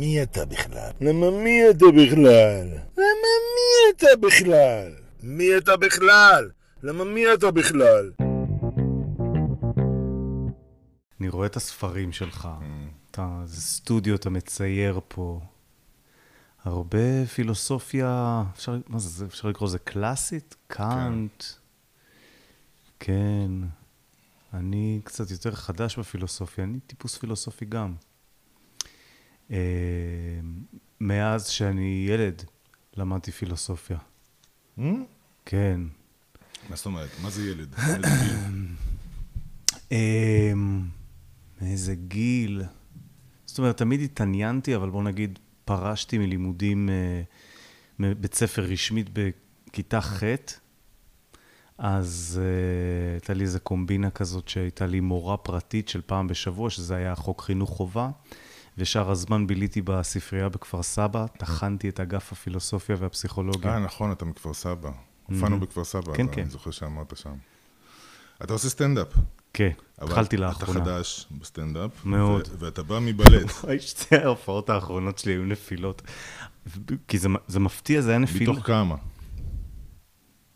מי אתה בכלל? למה מי אתה בכלל? למה מי אתה בכלל? מי אתה בכלל? למה מי אתה בכלל? אני רואה את הספרים שלך, אתה, זה סטודיו, אתה מצייר פה. הרבה פילוסופיה, אפשר, מה זה, זה, אפשר לקרוא לזה קלאסית? קאנט. כן. אני קצת יותר חדש בפילוסופיה, אני טיפוס פילוסופי גם. אה, מאז שאני ילד למדתי פילוסופיה. כן. מה זאת אומרת? מה זה ילד? איזה גיל? מאיזה גיל? זאת אומרת, תמיד התעניינתי, אבל בוא נגיד, פרשתי מלימודים אה, מבית ספר רשמית בכיתה ח', אז אה, הייתה לי איזו קומבינה כזאת שהייתה לי מורה פרטית של פעם בשבוע, שזה היה חוק חינוך חובה, ושאר הזמן ביליתי בספרייה בכפר סבא, טחנתי את אגף הפילוסופיה והפסיכולוגיה. אה, נכון, אתה מכפר סבא. הופענו בכפר סבא, כן, כן. אני זוכר שאמרת שם. אתה עושה סטנדאפ. כן, התחלתי לאחרונה. אתה חדש בסטנדאפ. מאוד. ו- ואתה בא מבלט. שתי ההופעות האחרונות שלי היו נפילות. כי זה, זה מפתיע, זה היה נפיל מתוך כמה?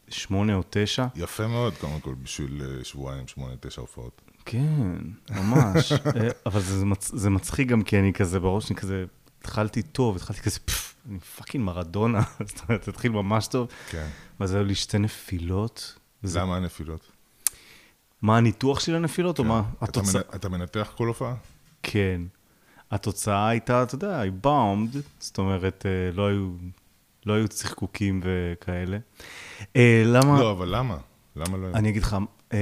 שמונה או תשע. יפה מאוד, קודם כל, בשביל אה, שבועיים, שמונה, תשע הופעות. כן, ממש. אה, אבל זה, זה, מצ, זה מצחיק גם כי אני כזה, בראש שלי כזה, התחלתי טוב, התחלתי כזה, פפפ, אני fucking מרדונה, זאת אומרת, התחיל ממש טוב. כן. ואז היו לי שתי נפילות. וזה- למה הנפילות? מה הניתוח של הנפילות, או מה התוצאה? אתה מנתח כל הופעה? כן. התוצאה הייתה, אתה יודע, I bombed, זאת אומרת, אה, לא היו, לא היו צחקוקים וכאלה. אה, למה? לא, אבל למה? למה לא? אני אגיד לך, אה,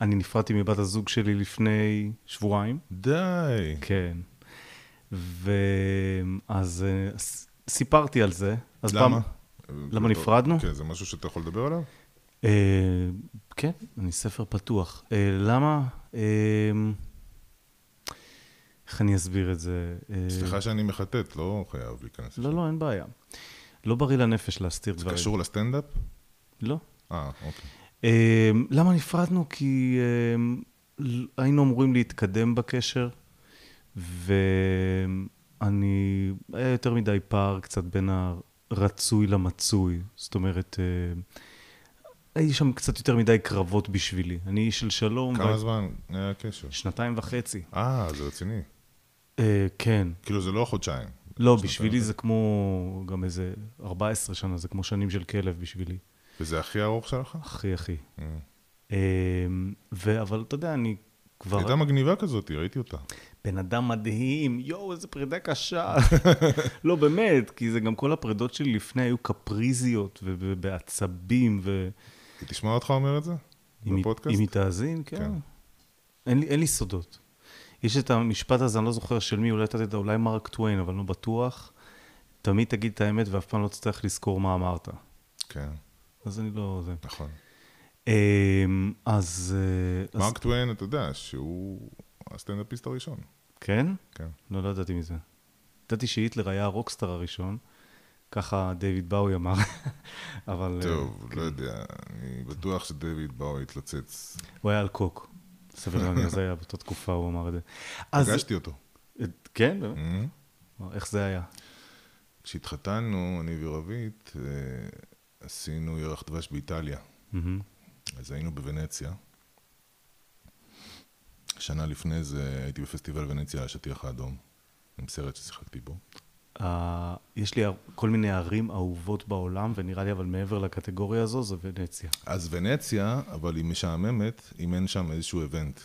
אני נפרדתי מבת הזוג שלי לפני שבועיים. די. כן. ואז אה, סיפרתי על זה. אז למה? פעם- למה נפרדנו? כן, זה משהו שאתה יכול לדבר עליו? אה, כן, אני ספר פתוח. אה, למה? אה, איך אני אסביר את זה? סליחה שאני מחטט, לא חייב להיכנס. לא, לא, אין בעיה. לא בריא לנפש להסתיר זה דברים. קשור לסטנדאפ? לא. אה, אוקיי. אה, למה נפרדנו? כי ל- היינו אמורים להתקדם בקשר, ואני, היה יותר מדי פער קצת בין הרצוי למצוי. זאת אומרת, אה, הייתי שם קצת יותר מדי קרבות בשבילי. אני איש של שלום. כמה זמן היה הקשר? שנתיים וחצי. אה, זה רציני. אה, כן. כאילו, זה לא חודשיים. לא, בשבילי וחצי. זה כמו גם איזה 14 שנה, זה כמו שנים של כלב בשבילי. וזה הכי ארוך שלך? הכי, הכי. אה. ו- אבל אתה יודע, אני כבר... הייתה מגניבה כזאת, ראיתי אותה. בן אדם מדהים, יואו, איזה פרידה קשה. לא, באמת, כי זה גם כל הפרידות שלי לפני היו קפריזיות ובעצבים, ו... היא תשמע אותך אומר את זה? בפודקאסט? אם היא תאזין, כן. כן. אין לי, אין לי סודות. יש את המשפט הזה, אני לא זוכר של מי, אולי אתה יודע, אולי מרק טוויין, אבל לא בטוח. תמיד תגיד את האמת ואף פעם לא תצטרך לזכור מה אמרת. כן, אז אני לא... זה. נכון. אמ, אז... אה, אז מרק טוויין, אתה יודע, שהוא הסטנדאפיסט הראשון. כן? כן. לא, לא ידעתי מזה. ידעתי שהיטלר היה הרוקסטאר הראשון, ככה דיוויד באוי אמר, אבל... אה, טוב, לא יודע, אני בטוח שדויד באו התלוצץ. הוא היה על קוק. סביר להניח, זה היה באותה תקופה, הוא אמר את זה. אז... פגשתי אותו. אה, כן? באמת? אה? איך זה היה? כשהתחתנו, אני ורבית, עשינו ירח דבש באיטליה. אז היינו בוונציה. שנה לפני זה הייתי בפסטיבל ונציה על השטיח האדום, עם סרט ששיחקתי בו. אה, יש לי כל מיני ערים אהובות בעולם, ונראה לי אבל מעבר לקטגוריה הזו, זה ונציה. אז ונציה, אבל היא משעממת אם אין שם איזשהו איבנט.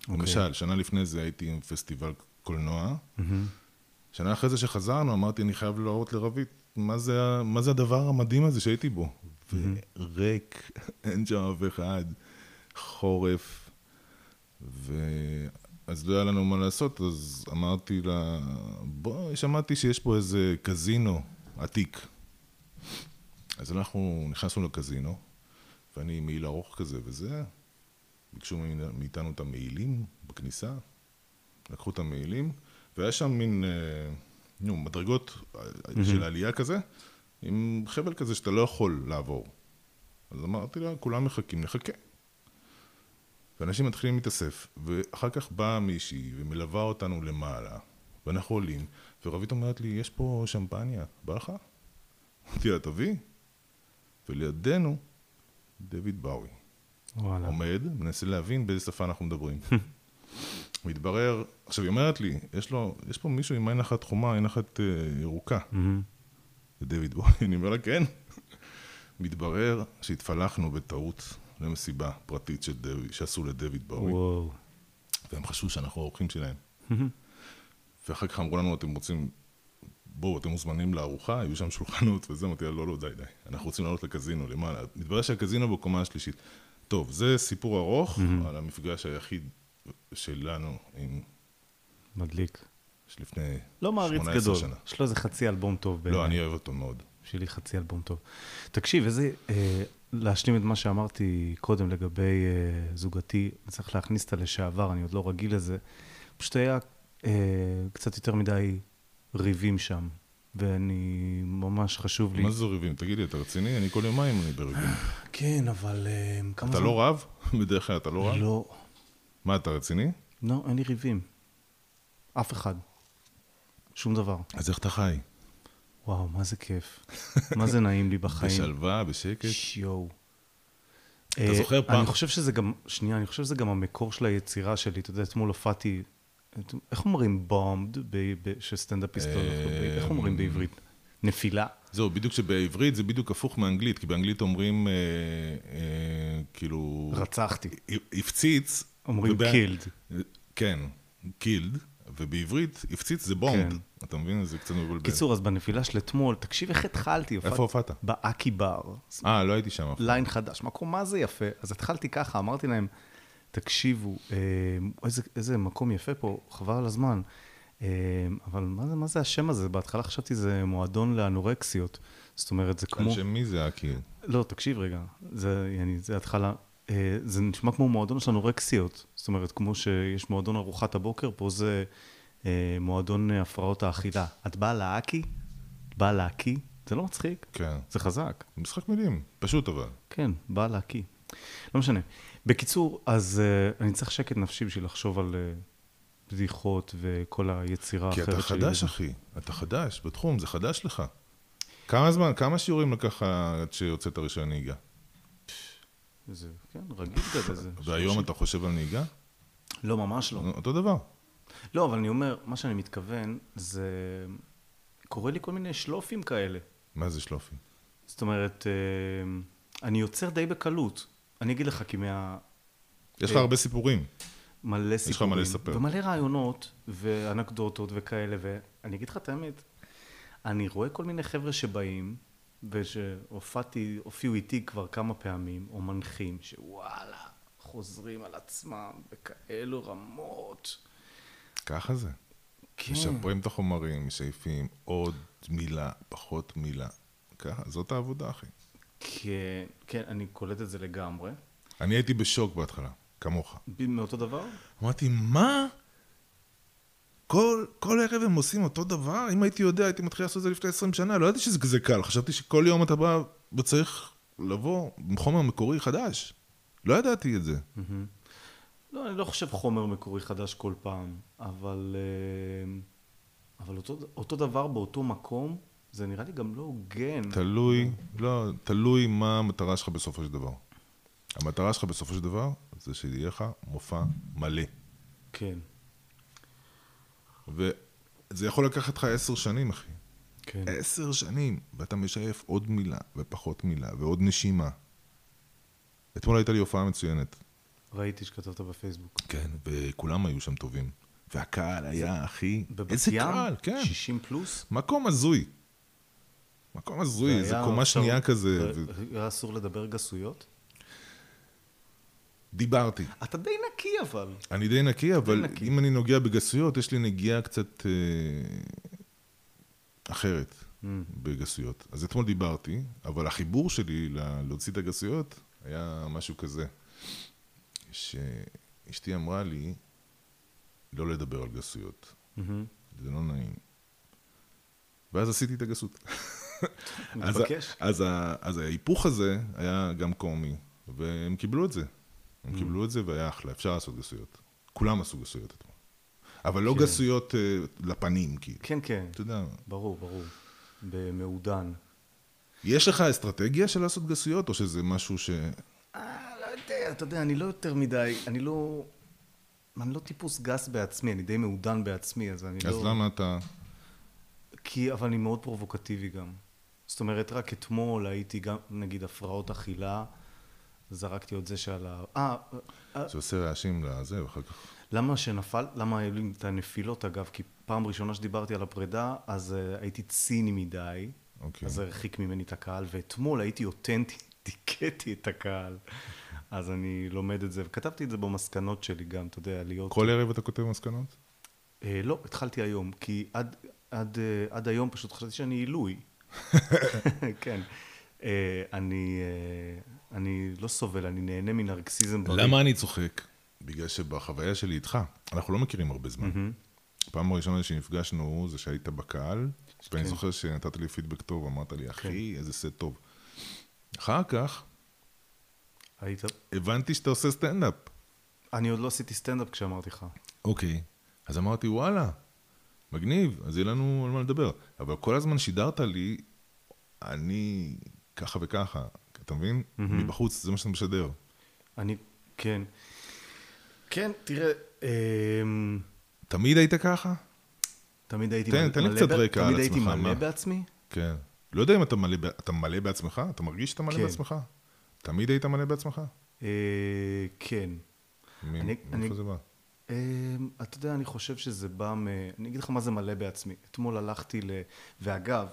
אוקיי. למשל, שנה לפני זה הייתי עם פסטיבל קולנוע. מהמם. שנה אחרי זה שחזרנו, אמרתי, אני חייב להראות לרבית, מה זה, מה זה הדבר המדהים הזה שהייתי בו? וריק, אין שם אף אחד, חורף, ואז לא היה לנו מה לעשות, אז אמרתי לה, בואי, שמעתי שיש פה איזה קזינו עתיק. אז אנחנו נכנסנו לקזינו, ואני עם מעיל ארוך כזה וזה, ביקשו מאיתנו את המעילים בכניסה, לקחו את המעילים, והיה שם מין, אה, נו, מדרגות של עלייה כזה, עם חבל כזה שאתה לא יכול לעבור. אז אמרתי לה, כולם מחכים, נחכה. ואנשים מתחילים להתאסף, ואחר כך באה מישהי ומלווה אותנו למעלה, ואנחנו עולים, ורבית אומרת לי, יש פה שמפניה, בא לך? אמרתי לה, תביא. ולידינו, דויד באוי. וואלה. עומד, מנסה להבין באיזה שפה אנחנו מדברים. מתברר, עכשיו היא אומרת לי, יש לו, יש פה מישהו עם עין אחת חומה, עין אחת אה, ירוקה. זה דויד בוי, אני אומר לה, כן. מתברר שהתפלחנו בטעות למסיבה פרטית של דויד, שעשו לדויד וואו. והם חשבו שאנחנו האורחים שלהם. ואחר כך אמרו לנו, אתם רוצים, בואו, אתם מוזמנים לארוחה, היו שם שולחנות וזה, אמרתי לא, לא, די, די, אנחנו רוצים לעלות לקזינו, למעלה. מתברר שהקזינו בקומה השלישית. טוב, זה סיפור ארוך על המפגש היחיד שלנו עם, מדליק. שלפני לא מעריץ 18 גדול. שנה. יש לו איזה חצי אלבום טוב בעיניי. לא, אני אוהב אותו מאוד. בשבילי חצי אלבום טוב. תקשיב, איזה... אה, להשלים את מה שאמרתי קודם לגבי אה, זוגתי, צריך להכניס את הלשעבר, אני עוד לא רגיל לזה. פשוט היה אה, קצת יותר מדי ריבים שם, ואני ממש חשוב לי... מה זה ריבים? תגיד לי, אתה רציני? אני כל יומיים אני בריבים. כן, אבל אה, כמה אתה לא רב? בדרך כלל אתה לא רב? לא, מה, אתה רציני? לא, אין לי ריבים. אף אחד. שום דבר. אז איך אתה חי? וואו, מה זה כיף. מה זה נעים לי בחיים. בשלווה, בשקט? יואו. אתה אה, זוכר פעם- אני חושב שזה גם, שנייה, אני חושב שזה גם המקור של היצירה שלי. אתה יודע, אתמול הופעתי, איך אומרים bombed, שסטנדאפיסט לא ב- איך אומרים בעברית? נפילה? זהו, בדיוק שבעברית זה בדיוק הפוך מאנגלית, כי באנגלית אומרים, אה, אה, כאילו... רצחתי. הפציץ. אומרים killed. כן, killed, ובעברית הפציץ זה bomb. כן. אתה מבין? זה קצת מבלבל. קיצור, אז בנפילה של אתמול, תקשיב איך התחלתי. איפה הופעת? באקי בר. אה, לא הייתי שם. ליין חדש, מקום מה זה יפה. אז התחלתי ככה, אמרתי להם, תקשיבו, אה, איזה, איזה מקום יפה פה, חבל על הזמן. אה, אבל מה זה, מה זה השם הזה? בהתחלה חשבתי זה מועדון לאנורקסיות. זאת אומרת, זה כמו... על שם מי זה הקיר? לא, תקשיב רגע, זה, יעני, זה התחלה, זה נשמע כמו מועדון של אנורקסיות. זאת אומרת, כמו שיש מועדון ארוחת הבוקר, פה זה אה, מועדון אה, הפרעות האכילה. את באה להאקי? את באה להקיא? זה לא מצחיק, כן. זה חזק. משחק מילים, פשוט אבל. כן, באה להקיא. לא משנה. בקיצור, אז uh, אני צריך שקט נפשי בשביל לחשוב על uh, בדיחות וכל היצירה כי האחרת אתה שלי. חדש, אחי. אתה חדש בתחום, זה חדש לך. כמה זמן, כמה שיעורים לקח עד שהוצאת רישיון נהיגה? זה, כן, רגיל כזה. זה והיום. אתה חושב על נהיגה? לא, ממש לא. אותו דבר. לא, אבל אני אומר, מה שאני מתכוון, זה... קורה לי כל מיני שלופים כאלה. מה זה שלופי? זאת אומרת, אה, אני יוצר די בקלות. אני אגיד לך, כי מה... יש לך אה, הרבה סיפורים. מלא לך סיפורים. מה לספר. ומלא רעיונות, ואנקדוטות וכאלה, ואני אגיד לך את האמת, אני רואה כל מיני חבר'ה שבאים, ושהופעתי, הופיעו איתי כבר כמה פעמים, או מנחים, שוואלה, חוזרים על עצמם בכאלו רמות. ככה זה. כן. משפרים את החומרים, משייפים עוד מילה, פחות מילה. ככה, זאת העבודה, אחי. כן, כן, אני קולט את זה לגמרי. אני הייתי בשוק בהתחלה, כמוך. מאותו דבר? אמרתי, מה? כל, כל ערב הם עושים אותו דבר? אם הייתי יודע, הייתי מתחיל לעשות את זה לפני 20 שנה. לא ידעתי שזה כזה קל. חשבתי שכל יום אתה בא וצריך לבוא עם חומר מקורי חדש. לא ידעתי את זה. לא, אני לא חושב חומר מקורי חדש כל פעם, אבל, אה, אבל אותו, אותו דבר באותו מקום, זה נראה לי גם לא הוגן. תלוי, לא, תלוי מה המטרה שלך בסופו של דבר. המטרה שלך בסופו של דבר זה שיהיה לך מופע מלא. כן, וזה יכול לקחת לך עשר שנים, אחי. כן. עשר שנים, ואתה משייף עוד מילה, ופחות מילה, ועוד נשימה. אתמול הייתה לי הופעה מצוינת. ראיתי שכתבת בפייסבוק. כן, וכולם היו שם טובים. והקהל היה, אחי, בבת איזה ים? קהל, כן. 60 פלוס? מקום הזוי. מקום הזוי, איזה קומה שנייה כזה. היה אסור לדבר גסויות? דיברתי. אתה די נקי אבל. אני די נקי, אבל נקי. אם אני נוגע בגסויות, יש לי נגיעה קצת אה, אחרת Mm. בגסויות. אז אתמול דיברתי, אבל החיבור שלי להוציא את הגסויות היה משהו כזה, שאשתי אמרה לי לא לדבר על גסויות, מהמם. זה לא נעים. ואז עשיתי את הגסות. אז, מתבקש. אז, ה- אז ההיפוך הזה היה גם קומי, והם קיבלו את זה. Mm. הם קיבלו את זה והיה אחלה, אפשר לעשות גסויות. כולם עשו גסויות אתמול. אבל לא כן. גסויות אה, לפנים, כאילו. כן, כן, אתה יודע, ברור, ברור. במעודן. יש לך אסטרטגיה של לעשות גסויות, או שזה משהו ש... אה, לא יודע, אתה יודע, אני לא יותר מדי, אני לא... אני לא טיפוס גס בעצמי, אני די מעודן בעצמי, אז אני לא... אז למה אתה... כי, אבל אני מאוד פרובוקטיבי גם. זאת אומרת, רק אתמול הייתי גם, נגיד, הפרעות אכילה, זרקתי עוד זה שעל ה... אה, אה, זה עושה רעשים לזה, ואחר כך... למה שנפל, למה היו לי את הנפילות אגב? כי פעם ראשונה שדיברתי על הפרידה, אז uh, הייתי ציני מדי, אוקיי. אז זה הרחיק ממני את הקהל, ואתמול הייתי אותנטי, דיכאתי את הקהל. אז אני לומד את זה, וכתבתי את זה במסקנות שלי גם, אתה יודע, להיות... כל ערב אתה כותב מסקנות? אה, לא, התחלתי היום, כי עד, עד, אה, עד היום פשוט חשבתי שאני עילוי. כן. אה, אני, אה, אני לא סובל, אני נהנה מנרקסיזם בריא. למה אני צוחק? בגלל שבחוויה שלי איתך, אנחנו לא מכירים הרבה זמן. הפעם הראשונה שנפגשנו זה שהיית בקהל, ואני כן. זוכר שנתת לי פידבק טוב, אמרת לי, אחי, איזה סט טוב. אחר כך, היית? הבנתי שאתה עושה סטנדאפ. אני עוד לא עשיתי סטנדאפ כשאמרתי לך. אוקיי. אז אמרתי, וואלה, מגניב, אז יהיה לנו על מה לדבר. אבל כל הזמן שידרת לי, אני ככה וככה, אתה מבין? מבחוץ, זה מה שאתה משדר. אני, כן. כן, תראה, אמ, תמיד היית ככה? תמיד הייתי תן- מלא- תן לי קצת רקע על תמיד הייתי עצמך, מלא מה? בעצמי? כן. לא יודע אם אתה מלא, אתה מלא בעצמך? אתה מרגיש שאתה מלא כן. בעצמך? תמיד היית מלא בעצמך? אה, כן. מ- אני- מאיפה אני- זה בא? אמ, אתה יודע, אני חושב שזה בא מ... אני אגיד לך מה זה מלא בעצמי. אתמול הלכתי ל... ואגב,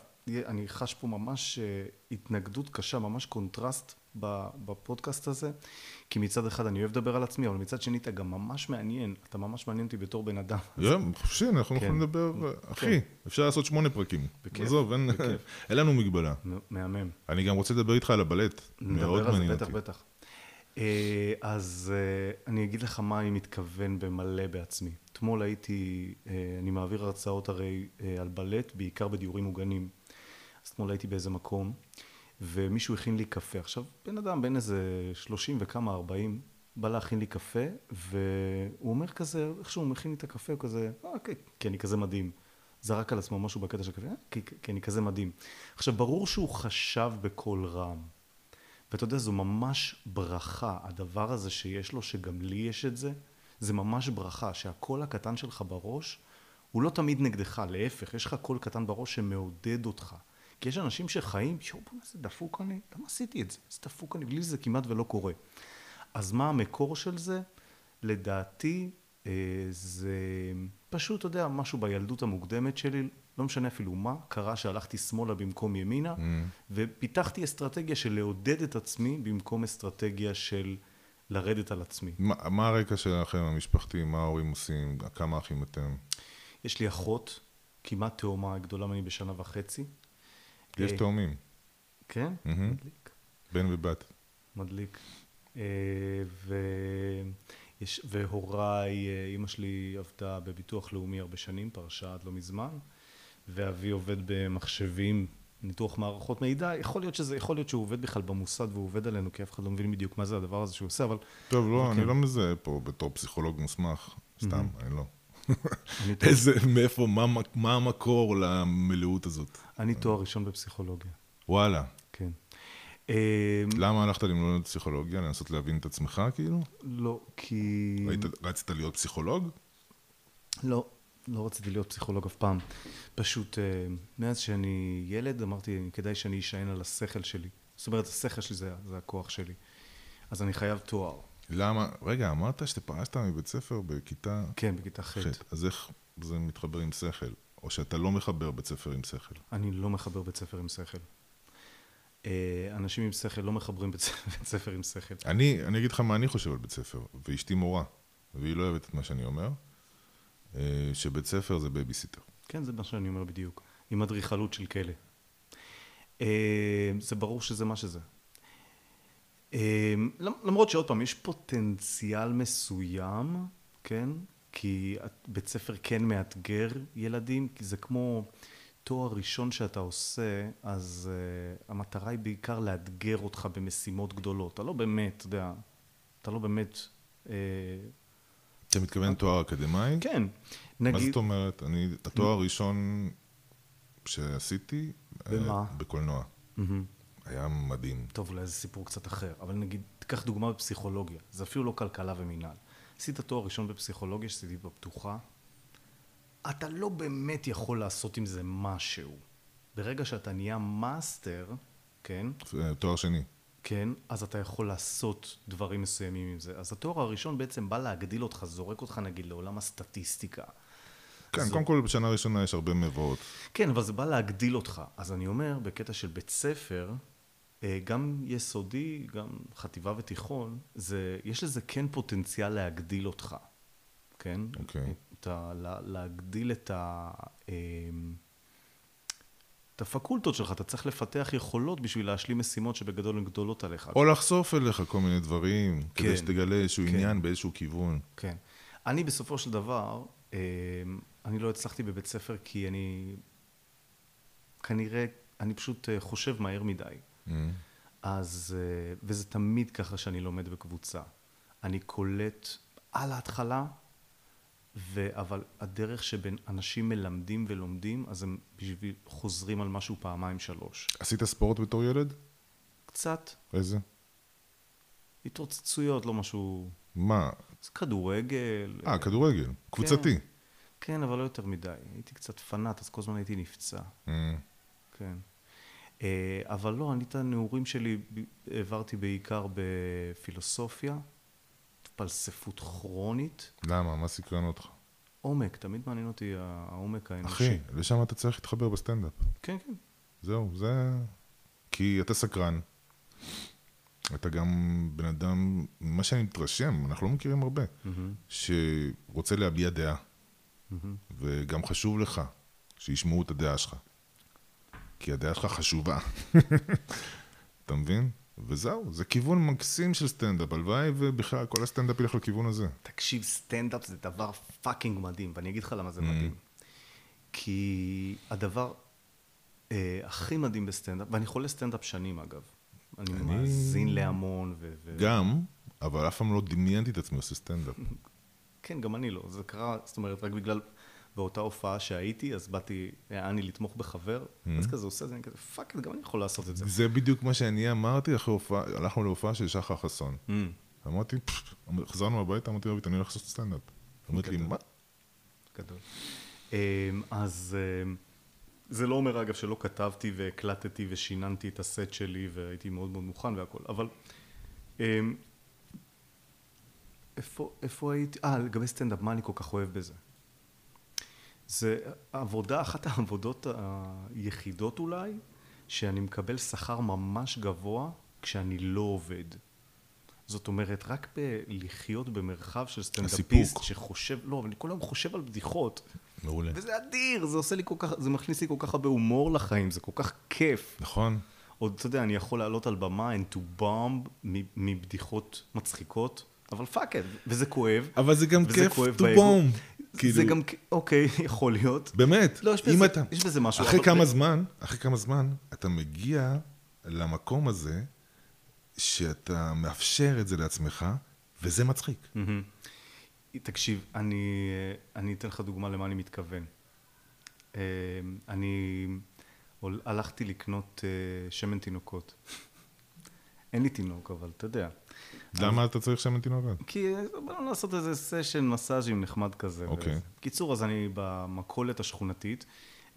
אני חש פה ממש אה, התנגדות קשה, ממש קונטרסט בפודקאסט הזה, כי מצד אחד אני אוהב לדבר על עצמי, אבל מצד שני אתה גם ממש מעניין, אתה ממש מעניין אותי בתור בן אדם. יום, חופשי, אנחנו כן. יכולים לדבר, אחי, אפשר לעשות שמונה פרקים. בכיף, עזוב, אין לנו מגבלה. מהמם. אני גם רוצה לדבר איתך על הבלט, מאוד מעניין זה, בטח, אותי. בטח. אה, אז אה, אני אגיד לך מה אני מתכוון במלא בעצמי. אתמול הייתי, אני מעביר הרצאות הרי על בלט, בעיקר בדיורים מוגנים. אז אתמול הייתי באיזה מקום, ומישהו הכין לי קפה. עכשיו, בן אדם בן איזה שלושים וכמה, ארבעים, בא להכין לי קפה, והוא אומר כזה, איכשהו הוא מכין לי את הקפה, הוא כזה, אה, כן, כי אני כזה מדהים. זרק על עצמו משהו בקטע של קפה, "אה, כי, כי אני כזה מדהים. עכשיו, ברור שהוא חשב בקול רם. ואתה יודע, זו ממש ברכה, הדבר הזה שיש לו, שגם לי יש את זה, זה ממש ברכה, שהקול הקטן שלך בראש, הוא לא תמיד נגדך, להפך, יש לך קול קטן בראש שמעודד אותך. כי יש אנשים שחיים, יואו, בוא'נה, איזה דפוק אני, למה עשיתי את זה? איזה דפוק אני, בלי זה כמעט ולא קורה. אז מה המקור של זה? לדעתי, אה, זה פשוט, אתה יודע, משהו בילדות המוקדמת שלי, לא משנה אפילו מה, קרה שהלכתי שמאלה במקום ימינה, ופיתחתי אסטרטגיה של לעודד את עצמי במקום אסטרטגיה של לרדת על עצמי. מה מה הרקע שלכם, המשפחתי, מה ההורים עושים, כמה אחים אתם? יש לי אחות, כמעט תאומה, גדולה ממני בשנה וחצי. יש אה, תאומים, כן? מדליק. בן ובת. מדליק. אה, ויש, והוריי, אה, אימא שלי עבדה בביטוח לאומי הרבה שנים, פרשה עד לא מזמן, ואבי עובד במחשבים, ניתוח מערכות מידע, יכול להיות שזה, יכול להיות שהוא עובד בכלל במוסד והוא עובד עלינו, כי אף אחד לא מבין בדיוק מה זה הדבר הזה שהוא עושה, אבל טוב, לא, אוקיי. אני לא מזהה פה בתור פסיכולוג מוסמך, סתם, אני לא. איזה, מאיפה, מה- מה המקור למלאות הזאת? אני תואר ראשון בפסיכולוגיה, וואלה. כן. למה הלכת ללמוד פסיכולוגיה? לנסות להבין את עצמך, כאילו? לא, כי... היית, רצית להיות פסיכולוג? לא, לא רציתי להיות פסיכולוג אף פעם. פשוט, אה, מאז שאני ילד, אמרתי, כדאי שאני אשען על השכל שלי. זאת אומרת, השכל שלי זה, זה הכוח שלי. אז אני חייב תואר. למה? רגע, אמרת שפרשת מבית ספר בכיתה כן, בכיתה ח'. אז איך זה מתחבר עם שכל? או שאתה לא מחבר בית ספר עם שכל? אני לא מחבר בית ספר עם שכל. אה, אנשים עם שכל לא מחברים בית ספר- בית ספר עם שכל. אני, אני אגיד לך מה אני חושב על בית ספר, ואשתי מורה, והיא לא אוהבת את מה שאני אומר, אה, שבית ספר זה בייביסיטר. כן, זה מה שאני אומר בדיוק. עם אדריכלות של כלא. אה, זה ברור שזה מה שזה. אה, למ- למרות שעוד פעם, יש פוטנציאל מסוים, כן? כי את- בית ספר כן מאתגר ילדים, כי זה כמו תואר ראשון שאתה עושה, אז uh, המטרה היא בעיקר לאתגר אותך במשימות גדולות. אתה לא באמת, אתה יודע, אתה לא באמת, uh, אתה מתכוון תואר אקדמאי? כן. מה נגיד... זאת אומרת? אני, התואר הראשון שעשיתי... במה? אה, בקולנוע. מהמם. היה מדהים. טוב, אולי זה סיפור קצת אחר, אבל נגיד, תיקח דוגמה בפסיכולוגיה, זה אפילו לא כלכלה ומינהל. עשית תואר ראשון בפסיכולוגיה שעשיתי בפתוחה, אתה לא באמת יכול לעשות עם זה משהו. ברגע שאתה נהיה מאסטר, כן, תואר שני. כן, אז אתה יכול לעשות דברים מסוימים עם זה. אז התואר הראשון בעצם בא להגדיל אותך, זורק אותך נגיד לעולם הסטטיסטיקה. כן, זו- קודם כל בשנה הראשונה יש הרבה מבואות. כן, אבל זה בא להגדיל אותך. אז אני אומר, בקטע של בית ספר, גם יסודי, גם חטיבה ותיכון, זה, יש לזה כן פוטנציאל להגדיל אותך, כן? אוקיי. את ה, לה, להגדיל את ה... אה, את הפקולטות שלך, אתה צריך לפתח יכולות בשביל להשלים משימות שבגדול הן גדולות עליך. או לחשוף אליך כל מיני דברים, כן. כדי שתגלה איזשהו כן. עניין באיזשהו כיוון. כן. אני בסופו של דבר, אה, אני לא הצלחתי בבית ספר כי אני כנראה, אני פשוט אה, חושב מהר מדי. Mm. אז, אה, וזה תמיד ככה שאני לומד בקבוצה. אני קולט על ההתחלה, ו, אבל הדרך שבין אנשים מלמדים ולומדים, אז הם בשביל חוזרים על משהו פעמיים שלוש. עשית ספורט בתור ילד? קצת איזה? התרוצצויות, לא משהו... מה? זה כדורגל. אה, כדורגל. קבוצתי. כן, אבל לא יותר מדי. הייתי קצת פנאט, אז כל הזמן הייתי נפצע. Mm. כן. אה, אבל לא, אני את הנעורים שלי העברתי בעיקר בפילוסופיה, פלספות כרונית, למה? מה סקרן אותך? עומק, תמיד מעניין אותי העומק האנושי. אחי, לשם אתה צריך להתחבר בסטנדאפ. כן, כן. זהו, זה... כי אתה סקרן. אתה גם בן אדם, מה שאני מתרשם, אנחנו לא מכירים הרבה, מהמם, שרוצה להביע דעה, מהמם. וגם חשוב לך שישמעו את הדעה שלך. כי הדעה שלך חשובה. אתה מבין? וזהו, זה כיוון מקסים של סטנדאפ, הלוואי ובכלל כל הסטנדאפ ילך לכיוון הזה. תקשיב, סטנדאפ זה דבר fucking מדהים, ואני אגיד לך למה. זה מדהים. כי הדבר אה, הכי מדהים בסטנדאפ, ואני חולה סטנדאפ שנים אגב. אני אני- מאזין להמון, ו... ו... גם, אבל אף פעם לא דמיינתי את עצמי עושה סטנדאפ. כן, גם אני לא. זה קרה, זאת אומרת, רק בגלל, באותה הופעה שהייתי, אז באתי, היה אני לתמוך בחבר, אז כזה עושה את זה, אני כזה, fuck, גם אני יכול לעשות את זה. זה בדיוק מה שאני אמרתי אחרי הופעה, הלכנו להופעה של שחר חסון. Mm, אמרתי, חזרנו הביתה, אמרתי רבית, אני הולך לעשות סטנדאפ. אמרת לי. מה? גדול. אמ, אז אמ, זה לא אומר, אגב, שלא כתבתי והקלטתי ושיננתי את הסט שלי והייתי מאוד מאוד מוכן והכל, אבל... אמ, איפה, איפה הייתי? אה, לגבי סטנדאפ, מה אני כל כך אוהב בזה? זה עבודה, אחת העבודות היחידות אולי, שאני מקבל שכר ממש גבוה כשאני לא עובד. זאת אומרת, רק בלחיות במרחב של סטנדאפיסט. שחושב, לא, אבל אני כל היום חושב על בדיחות, מעולה. וזה אדיר, זה עושה לי כל כך, זה מכניס לי כל כך הרבה הומור לחיים, זה כל כך כיף. נכון? עוד, אתה יודע, אני יכול לעלות על במה and to bomb מבדיחות מצחיקות, אבל פאק את, וזה כואב. אבל זה גם כיף to באגו. Bomb. זה כאילו- גם, אוקיי, יכול להיות. באמת. לא, יש אם בזה- אתה- יש בזה משהו, אחרי אבל- כמה זמן, אחרי כמה זמן, אתה מגיע למקום הזה, שאתה מאפשר את זה לעצמך, וזה מצחיק. מהמם. תקשיב, אני, אני אתן לך דוגמה למה אני מתכוון. אה, אני הלכתי לקנות אה, שמן תינוקות. אין לי תינוק, אבל אתה יודע. למה אתה צריך שמן תינוקות? כי אה, באנו לעשות איזה סשן מסאז'ים נחמד כזה. אוקיי. וזה. בקיצור, אז אני במכולת השכונתית,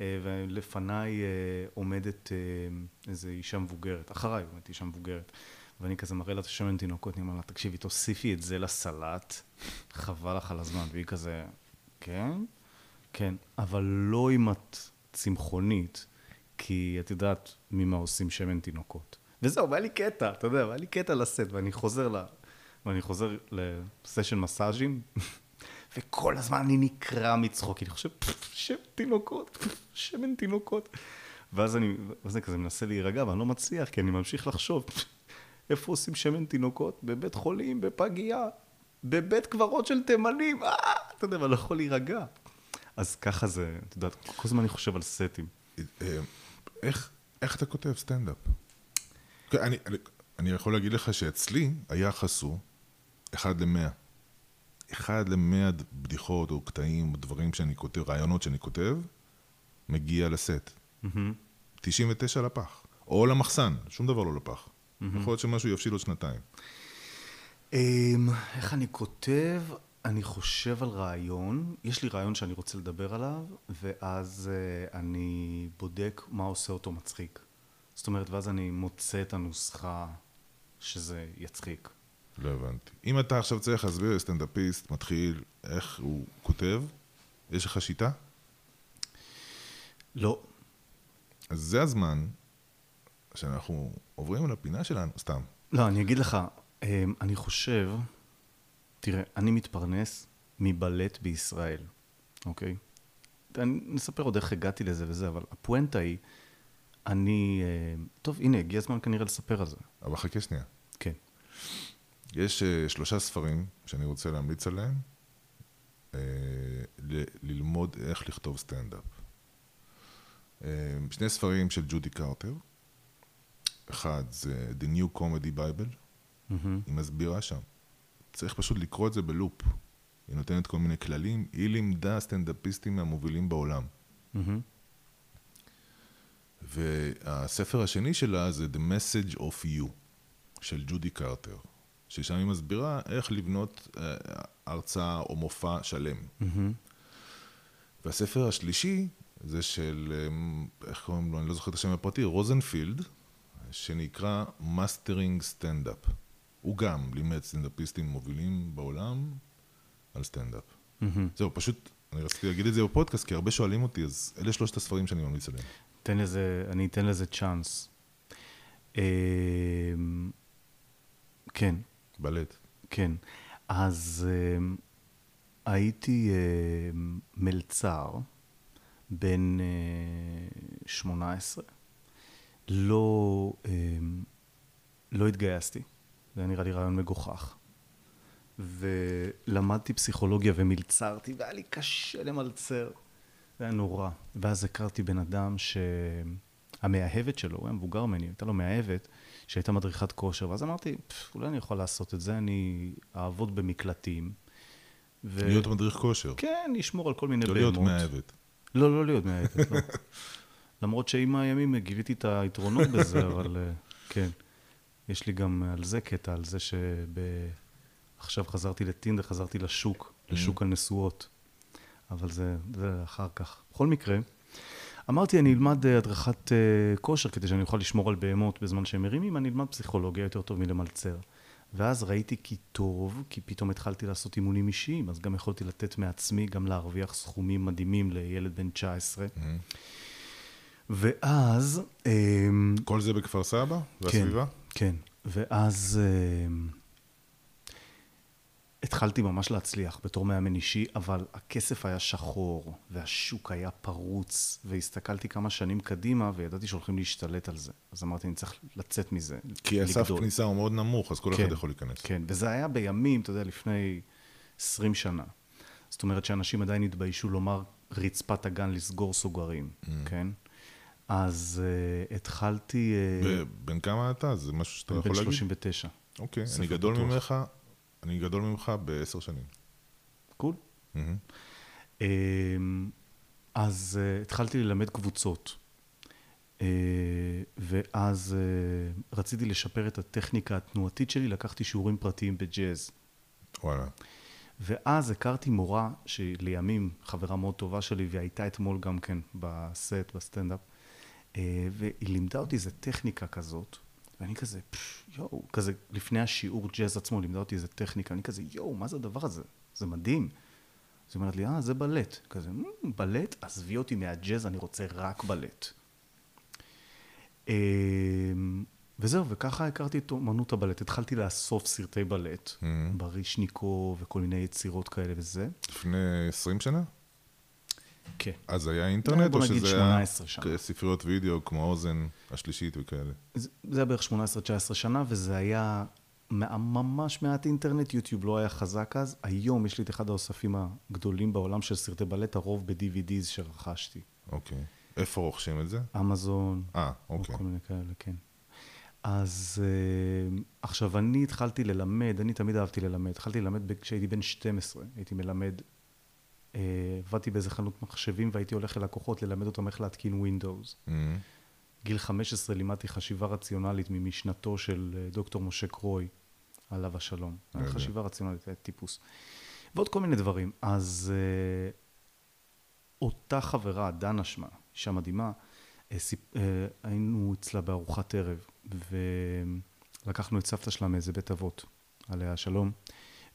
אה, ולפניי אה, עומדת אה, איזו אישה מבוגרת, אחריי עומדת אישה מבוגרת. ואני כזה מראה לה את השמן תינוקות, אני אומר לה, תקשיבי, תוסיפי את זה לסלט, חבל לך על הזמן. והיא כזה, כן? כן, אבל לא אם את צמחונית, כי את יודעת ממה עושים שמן תינוקות. וזהו, והיה לי קטע, אתה יודע, והיה לי קטע לסט, ואני חוזר ל... ואני חוזר לסשן מסאז'ים, וכל הזמן אני נקרע מצחוק, כי אני חושב, "פפ, שמן תינוקות, שמן תינוקות. ואז אני, ואז אני כזה מנסה להירגע, ואני לא מצליח, כי אני ממשיך לחשוב, "פפ, איפה עושים שמן תינוקות? בבית חולים, בפגייה, בבית קברות של תימנים, אה, אתה יודע, ואני לא יכול להירגע. אז ככה זה, אתה יודע, כל הזמן אני חושב על סטים. אה, איך, איך אתה כותב סטנדאפ? כן, אני, אני, אני יכול להגיד לך שאצלי היחס הוא אחד למאה. אחד למאה בדיחות או קטעים או דברים שאני כותב, רעיונות שאני כותב, מגיע לסט. 99 לפח. או למחסן, שום דבר לא לפח. יכול להיות שמשהו יבשיל עוד שנתיים. אמ, איך אני כותב? אני חושב על רעיון, יש לי רעיון שאני רוצה לדבר עליו, ואז uh, אני בודק מה עושה אותו מצחיק. זאת אומרת, ואז אני מוצא את הנוסחה שזה יצחיק. לא הבנתי. אם אתה עכשיו צריך להסביר לסטנדאפיסט מתחיל איך הוא כותב, יש לך שיטה? לא. אז זה הזמן שאנחנו עוברים לפינה שלנו, סתם. לא, אני אגיד לך, אמ, אני חושב, תראה, אני מתפרנס מבלט בישראל, אוקיי? אני נספר עוד איך הגעתי לזה וזה, אבל הפואנטה היא, אני... אמ, טוב, הנה, הגיע הזמן כנראה לספר על זה. אבל חכה שנייה. כן. יש uh, שלושה ספרים שאני רוצה להמליץ עליהם, ל- ללמוד איך לכתוב סטנדאפ. שני ספרים של ג'ודי קרטר. אחד זה The New Comedy Bible, מהמם. היא מסבירה שם. צריך פשוט לקרוא את זה בלופ. היא נותנת כל מיני כללים, היא לימדה סטנדאפיסטים מהמובילים בעולם. מהמם. והספר השני שלה זה The Message of You, של ג'ודי קרטר, ששם היא מסבירה איך לבנות אה, הרצאה או מופע שלם. מהמם. והספר השלישי זה של, אה, איך קוראים לו, אני לא זוכר את השם הפרטי, רוזנפילד, שנקרא Mastering Stand-up. הוא גם לימד סטנדאפיסטים מובילים בעולם על סטנדאפ. מהמם. זהו, פשוט, אני רציתי להגיד את זה בפודקאסט, כי הרבה שואלים אותי, אז אלה שלושת הספרים שאני ממליץ עליהם. תן לזה, אני אתן לזה צ'אנס. אמ, כן, בלט. כן. אז אמ, הייתי אמ, מלצר בן אה, 18. לא, אמ, לא התגייסתי, זה היה נראה לי רעיון מגוחך. ולמדתי פסיכולוגיה ומלצרתי, והיה לי קשה למלצר. זה היה נורא. ואז הכרתי בן אדם שהמאהבת שלו, הוא היה מבוגר ממני, הייתה לו מאהבת שהייתה מדריכת כושר, ואז אמרתי, "פף, אולי אני יכול לעשות את זה, אני אעבוד במקלטים. ו... להיות מדריך כושר. כן, לשמור על כל מיני לא בהמות. להיות מאהבת. לא, לא להיות מאהבת, לא. למרות שעם הימים גיליתי את היתרונות בזה, אבל אה, כן. יש לי גם על זה קטע, על זה שעכשיו חזרתי לטינדר, חזרתי לשוק, לשוק הנשואות. אבל זה, זה אחר כך. בכל מקרה, אמרתי, אני אלמד אה, הדרכת אה, כושר כדי שאני אוכל לשמור על בהמות בזמן שהם מרימים, אני אלמד פסיכולוגיה יותר טוב מלמלצר. ואז ראיתי כי טוב, כי פתאום התחלתי לעשות אימונים אישיים, אז גם יכולתי לתת מעצמי, גם להרוויח סכומים מדהימים לילד בן 19. ואז... אמ, כל זה בכפר סבא והסביבה? כן, ואז אמ, התחלתי ממש להצליח בתור מאמן אישי, אבל הכסף היה שחור, והשוק היה פרוץ, והסתכלתי כמה שנים קדימה, וידעתי שהולכים להשתלט על זה. אז אמרתי, אני צריך לצאת מזה, כי הסף. כניסה הוא מאוד נמוך, אז כל כן, אחד יכול להיכנס. כן, וזה היה בימים, אתה יודע, לפני 20 שנה. זאת אומרת שאנשים עדיין התביישו לומר רצפת הגן לסגור סוגרים, Mm. כן? אז uh, התחלתי... uh, בן כמה אתה? זה משהו שאתה יכול בן להגיד? 39. אוקיי, אני גדול פתוח. ממך, אני גדול ממך בעשר שנים. קול. אמ, אז uh, התחלתי ללמד קבוצות. Uh, ואז uh, רציתי לשפר את הטכניקה התנועתית שלי, לקחתי שיעורים פרטיים בג'אז. וואלה. ואז הכרתי מורה שלימים חברה מאוד טובה שלי, והייתה אתמול גם כן בסט, בסטנדאפ, אה, והיא לימדה אותי איזה טכניקה כזאת, ואני כזה, "פש, יואו, כזה, לפני השיעור ג'אז עצמו לימדה אותי איזה טכניקה, אני כזה, יואו, מה זה הדבר הזה? זה מדהים. אז היא אומרת לי, אה, זה בלט. כזה, "מ, בלט? עזבי אותי מהג'אז, אני רוצה רק בלט. אה, וזהו, וככה הכרתי את אומנות הבלט. התחלתי לאסוף סרטי בלט, Mhm. ברישניקו וכל מיני יצירות כאלה וזה. לפני 20 שנה? כן. אז היה אינטרנט, או שזה 18 היה. ספריות וידאו כמו האוזן השלישית וכאלה? זה זה היה בערך 18-19 שנה, וזה היה ממש מעט אינטרנט, יוטיוב לא היה חזק אז. היום יש לי את אחד האוספים הגדולים בעולם של סרטי בלט, הרוב ב-DVDs שרכשתי. אוקיי. איפה רוכשים את זה? אמזון, אה, או אוקיי. כל מיני כאלה, כן. אז אה, עכשיו, אני התחלתי ללמד, אני תמיד אהבתי ללמד. התחלתי ללמד כשהייתי בן 12, הייתי מלמד. אה, עבדתי באיזה חנות מחשבים והייתי הולך ללקוחות ללמד אותם איך להתקין Windows. Mm. גיל 15 לימדתי חשיבה רציונלית ממשנתו של אה, דוקטור משה קרוי, עליו השלום. יודע. חשיבה רציונלית, היה טיפוס. ועוד כל מיני דברים. אז אה, אותה חברה, דנה שמה, אישה מדהימה, אה, סיפ- אה, היינו אצלה בארוחת ערב, ולקחנו את סבתא שלה מאיזה בית אבות, עליה השלום,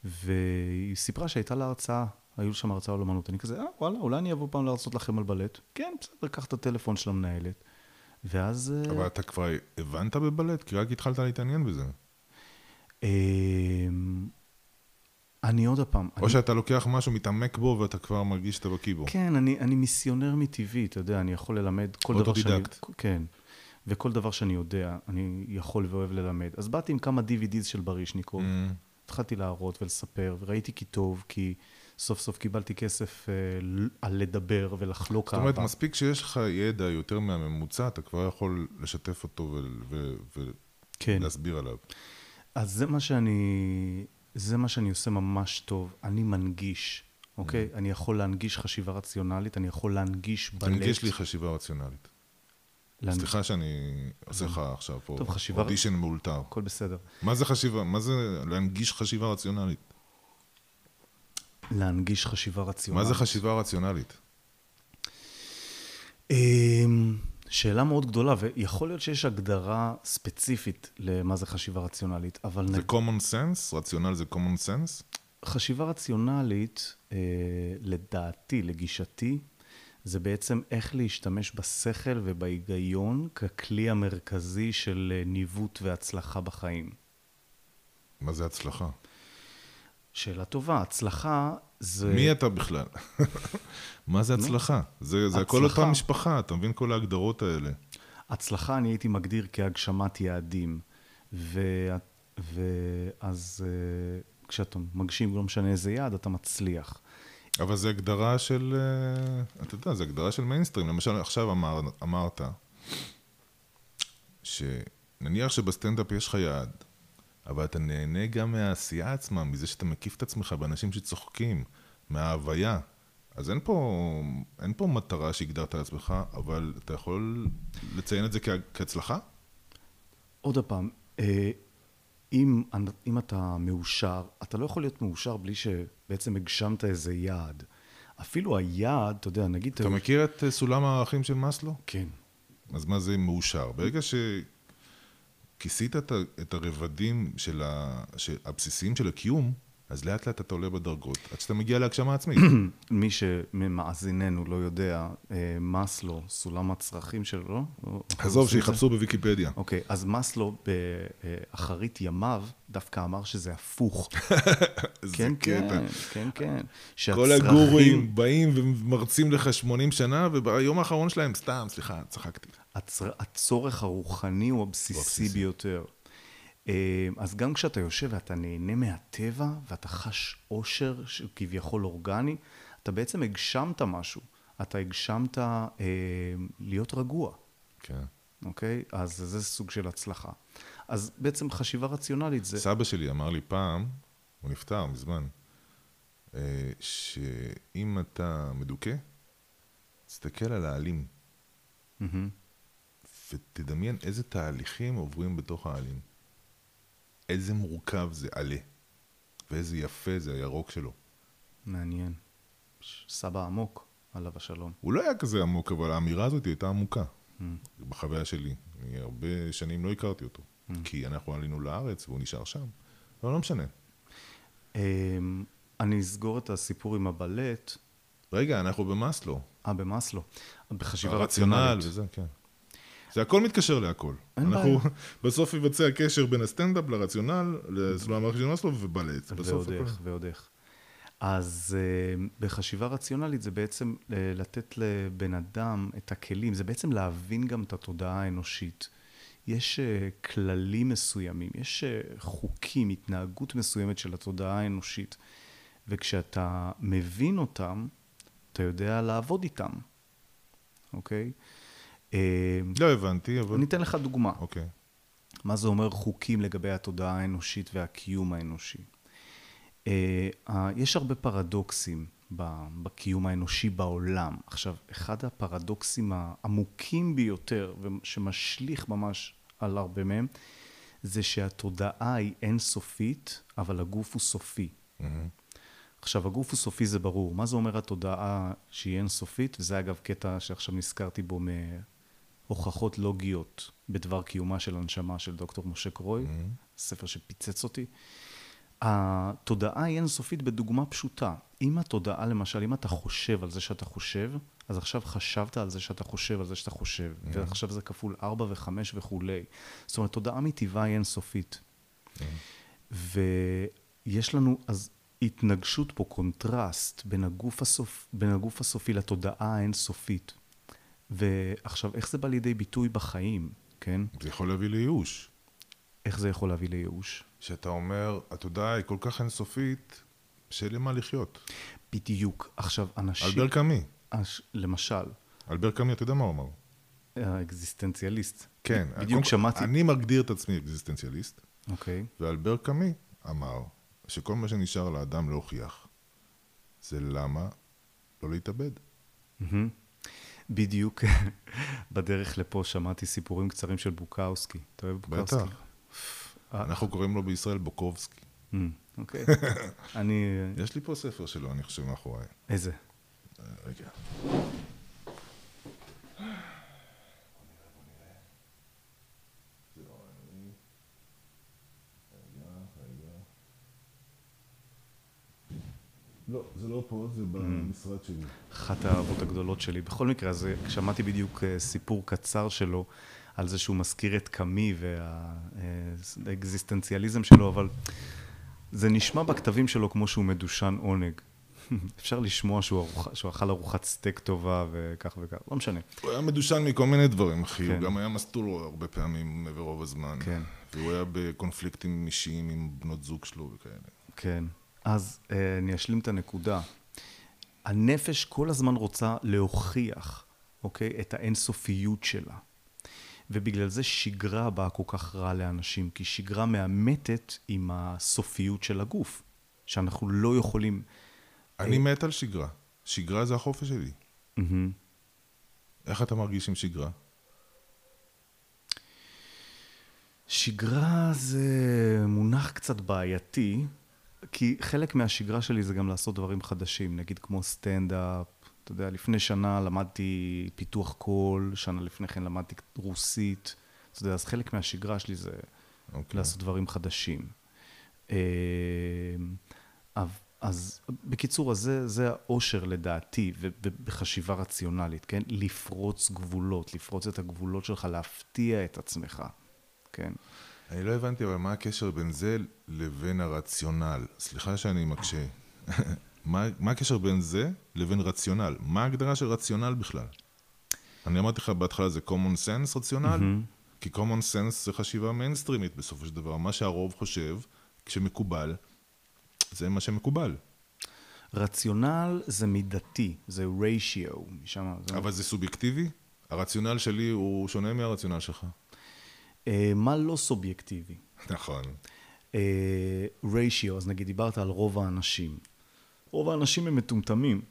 והיא סיפרה שהייתה לה הרצאה, היו שם הרצאה על אמנות. אני כזה, אה, וואלה, אולי אני אבוא פעם להרצות לכם על בלט. כן, בסדר, קח את הטלפון של המנהלת. ואז... אה, אבל אתה כבר הבנת בבלט? כי רק התחלת להתעניין בזה. אמ, אני עוד הפעם, או אני, שאתה לוקח משהו, מתעמק בו, ואתה כבר מרגיש שאתה בקיא בו. כן, אני, אני מיסיונר מטבעי, אתה יודע, אני יכול ללמד כל דבר שאני... אוטודידקט. כן, וכל דבר שאני יודע, אני יכול ואוהב ללמד. אז באתי עם כמה DVDs של ברישניקוב, Mm. התחלתי להראות ולספר, וראיתי כי טוב, כי סוף סוף קיבלתי כסף אה, על לדבר ולחלוק זאת אומרת, אהבה. מספיק שיש לך ידע יותר מהממוצע, אתה כבר יכול לשתף אותו כן. ולהסביר עליו. אז זה מה שאני, זה מה שאני עושה ממש טוב. אני מנגיש, אוקיי? אני יכול להנגיש חשיבה רציונלית, אני יכול להנגיש בלט. תנגיש לי חשיבה רציונלית. להנ- סליחה שאני עושה לך עכשיו פה טוב, חשיבה- אודישן מאולתר. הכל בסדר. מה זה חשיבה? מה זה להנגיש חשיבה רציונלית? להנגיש חשיבה רציונלית. מה זה חשיבה רציונלית? אמ, שאלה מאוד גדולה, ויכול להיות שיש הגדרה ספציפית למה זה חשיבה רציונלית, אבל זה נג... common sense? רציונל זה common sense? חשיבה רציונלית, אה, לדעתי, לגישתי, זה בעצם איך להשתמש בשכל ובהיגיון ככלי המרכזי של אה, ניווט והצלחה בחיים. מה זה הצלחה? שאלה טובה, הצלחה זה... מי אתה בכלל? מה זה הצלחה? זה זה הכל הצלחה. אותה משפחה, אתה מבין כל ההגדרות האלה. הצלחה אני הייתי מגדיר כהגשמת יעדים. ו... ואז אה, כשאתה מגשים, לא משנה איזה יעד, אתה מצליח. אבל זה הגדרה של, אה, אתה יודע, זה הגדרה של מיינסטרים. למשל, עכשיו אמר, אמרת, שנניח שבסטנדאפ יש לך יעד, אבל אתה נהנה גם מהעשייה עצמה, מזה שאתה מקיף את עצמך באנשים שצוחקים, מההוויה. אז אין פה, אין פה מטרה שהגדרת לעצמך, אבל אתה יכול לציין את זה כ- כהצלחה? עוד פעם, אה, אם, אם אתה מאושר, אתה לא יכול להיות מאושר בלי שבעצם הגשמת איזה יעד. אפילו היעד, אתה יודע, נגיד... אתה מכיר את אה, סולם הערכים של מאסלו? כן. אז מה זה מאושר? ברגע שכיסית ה- את הרבדים של הבסיסיים של הקיום, אז לאט לאט אתה עולה בדרגות, עד שאתה מגיע להגשמה עצמית. מי שמאזיננו לא יודע, אה, מאסלו, סולם הצרכים שלו? עזוב? שיחפשו בוויקיפדיה. אוקיי, אז מאסלו באחרית ימיו דווקא אמר שזה הפוך. כן. כן, כן, כן. כל הגורואים באים ומרצים לך 80 שנה, וביום האחרון שלהם, סתם, סליחה, צחקתי. הצר... הצורך הרוחני הוא הבסיסי הבסיסי. ביותר. אה, אז גם כשאתה יושב ואתה נהנה מהטבע, ואתה חש אושר שהוא כביכול אורגני, אתה בעצם הגשמת משהו. אתה הגשמת אה, להיות רגוע, כן. אוקיי? אז זה סוג של הצלחה. אז בעצם חשיבה רציונלית זה... סבא שלי אמר לי פעם, הוא נפטר מזמן, אה, שאם אתה מדוכא, תסתכל על העלים, מהמם. ותדמיין איזה תהליכים עוברים בתוך העלים. איזה מורכב זה עלה, ואיזה יפה זה הירוק שלו. מעניין. סבא עמוק, עליו השלום. הוא לא היה כזה עמוק, אבל האמירה הזאת הייתה עמוקה, בחוויה שלי. אני הרבה שנים לא הכרתי אותו, כי אנחנו עלינו לארץ והוא נשאר שם. אבל לא משנה. אמ, אני אסגור את הסיפור עם הבלט. רגע, אנחנו במאסלו. אה, במאסלו. בחשיבה הרציונל רציונלית. וזה, כן. זה הכל מתקשר להכל. אין אנחנו. בסוף יבצע קשר בין הסטנדאפ לרציונל, לסולם הערכים של מאסלו ובלט. ועוד. איך, ועוד איך. אז אה, בחשיבה רציונלית זה בעצם אה, לתת לבן אדם את הכלים, זה בעצם להבין גם את התודעה האנושית. יש אה, כללים מסוימים, יש אה, חוקים, התנהגות מסוימת של התודעה האנושית, וכשאתה מבין אותם, אתה יודע לעבוד איתם, אוקיי? אה, לא הבנתי, אבל... אני אתן לך דוגמה. אוקיי. מה זה אומר חוקים לגבי התודעה האנושית והקיום האנושי? אה, אה, יש הרבה פרדוקסים בקיום האנושי בעולם. עכשיו, אחד הפרדוקסים העמוקים ביותר, שמשליך ממש על הרבה מהם, זה שהתודעה היא אינסופית, אבל הגוף הוא סופי. עכשיו, הגוף הוא סופי זה ברור. מה זה אומר התודעה שהיא אינסופית? וזה אגב קטע שעכשיו נזכרתי בו מהוכחות לוגיות בדבר קיומה של הנשמה של דוקטור משה קרוי, ספר שפיצץ אותי. התודעה היא אינסופית בדוגמה פשוטה. אם התודעה, למשל, אם אתה חושב על זה שאתה חושב, אז עכשיו חשבת על זה שאתה חושב על זה שאתה חושב, mm-hmm. ועכשיו זה כפול ארבע וחמש וכולי. זאת אומרת, תודעה מטבעה היא אינסופית. Mm-hmm. ויש לנו אז התנגשות פה, קונטרסט, בין הגוף, הסופ... בין הגוף הסופי לתודעה האינסופית. ועכשיו, איך זה בא לידי ביטוי בחיים, כן? זה יכול להביא לייאוש. איך זה יכול להביא לייאוש? שאתה אומר, התודעה היא כל כך אינסופית, שאין לי מה לחיות. בדיוק. עכשיו, אנשים... אלבר קאמי. הש... למשל. אלבר קאמי, אתה יודע מה הוא אמר? האקזיסטנציאליסט. כן. בדיוק שמעתי. אני מגדיר את עצמי אקזיסטנציאליסט. אוקיי. ואלבר קאמי אמר שכל מה שנשאר לאדם להוכיח זה למה לא להתאבד. בדיוק בדרך לפה שמעתי סיפורים קצרים של בוקאוסקי. אתה אוהב בוקאוסקי? בטח. אנחנו קוראים לו בישראל בוקובסקי. אוקיי. אני... יש לי פה ספר שלו, אני חושב, מאחוריי. איזה? רגע. לא, זה לא פה, זה במשרד שלי. אחת האהבות הגדולות שלי. בכל מקרה, אז שמעתי בדיוק סיפור קצר שלו על זה שהוא מזכיר את קאמי והאקזיסטנציאליזם שלו, אבל זה נשמע בכתבים שלו כמו שהוא מדושן עונג. אפשר לשמוע שהוא, ארוח, שהוא אכל ארוחת סטייק טובה וכך וכך, לא משנה. הוא היה מדושן מכל מיני דברים, אחי. כן. הוא גם היה מסטול הרבה פעמים ורוב הזמן. כן. והוא היה בקונפליקטים אישיים עם בנות זוג שלו וכאלה. כן. אז אה, אני אשלים את הנקודה. הנפש כל הזמן רוצה להוכיח, אוקיי, את האינסופיות שלה. ובגלל זה שגרה באה כל כך רע לאנשים, כי שגרה מאמתת עם הסופיות של הגוף, שאנחנו לא יכולים... אני אה... מת על שגרה. שגרה זה החופש שלי. Mm-hmm. איך אתה מרגיש עם שגרה? שגרה זה מונח קצת בעייתי, כי חלק מהשגרה שלי זה גם לעשות דברים חדשים, נגיד כמו סטנדאפ. אתה יודע, לפני שנה למדתי פיתוח קול, שנה לפני כן למדתי רוסית. אתה יודע, אז חלק מהשגרה שלי זה okay. אוקיי. לעשות דברים חדשים. אמ, אז בקיצור, אז זה, זה האושר לדעתי, ובחשיבה רציונלית, כן? לפרוץ גבולות, לפרוץ את הגבולות שלך, להפתיע את עצמך, כן? אני לא הבנתי, אבל מה הקשר בין זה לבין הרציונל? סליחה שאני מקשה. מה, מה הקשר בין זה לבין רציונל? מה ההגדרה של רציונל בכלל? אני אמרתי לך בהתחלה זה common sense רציונל, mm-hmm. כי common sense זה חשיבה מיינסטרימית בסופו של דבר. מה שהרוב חושב, כשמקובל, זה מה שמקובל. רציונל זה מידתי, זה ratio. זה... אבל זה סובייקטיבי? הרציונל שלי הוא שונה מהרציונל שלך. אה, מה לא סובייקטיבי? נכון. ריישיו, אה, אז נגיד דיברת על רוב האנשים. רוב האנשים הם מטומטמים,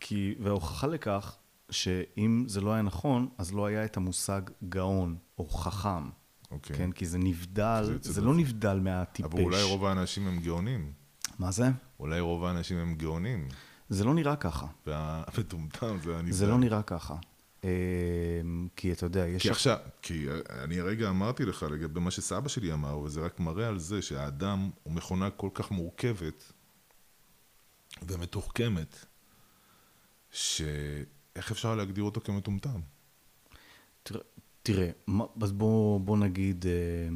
כי, וההוכחה לכך שאם זה לא היה נכון, אז לא היה את המושג גאון או חכם. אוקיי. כן, כי זה נבדל, זה, זה לא נבדל מהטיפש. אבל אולי רוב האנשים הם גאונים. מה זה? אולי רוב האנשים הם גאונים. זה לא נראה ככה. והמטומטם זה הנבדל. זה לא נראה ככה. אמ, כי אתה יודע, יש... כי עכשיו, כי אני הרגע אמרתי לך לגבי מה שסבא שלי אמר, וזה רק מראה על זה שהאדם הוא מכונה כל כך מורכבת ומתוחכמת, שאיך אפשר להגדיר אותו כמטומטם? תראה, תראה אז בוא, בוא נגיד, אה,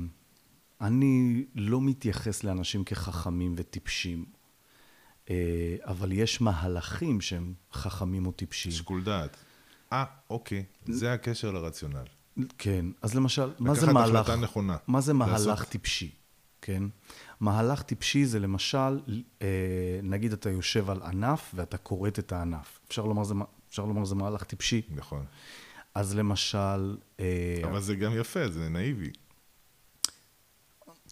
אני לא מתייחס לאנשים כחכמים וטיפשים, אה, אבל יש מהלכים שהם חכמים או טיפשים. שיקול דעת. אה, אוקיי, זה הקשר לרציונל. כן, אז למשל, מה זה מהלך... לקחת החלטה נכונה. מה זה מהלך לעשות... טיפשי, כן? מהלך טיפשי זה למשל, אה, נגיד אתה יושב על ענף ואתה כורת את הענף. אפשר לומר זה, אפשר לומר זה מהלך טיפשי. נכון. אז למשל... אה, אבל זה גם יפה, זה נאיבי.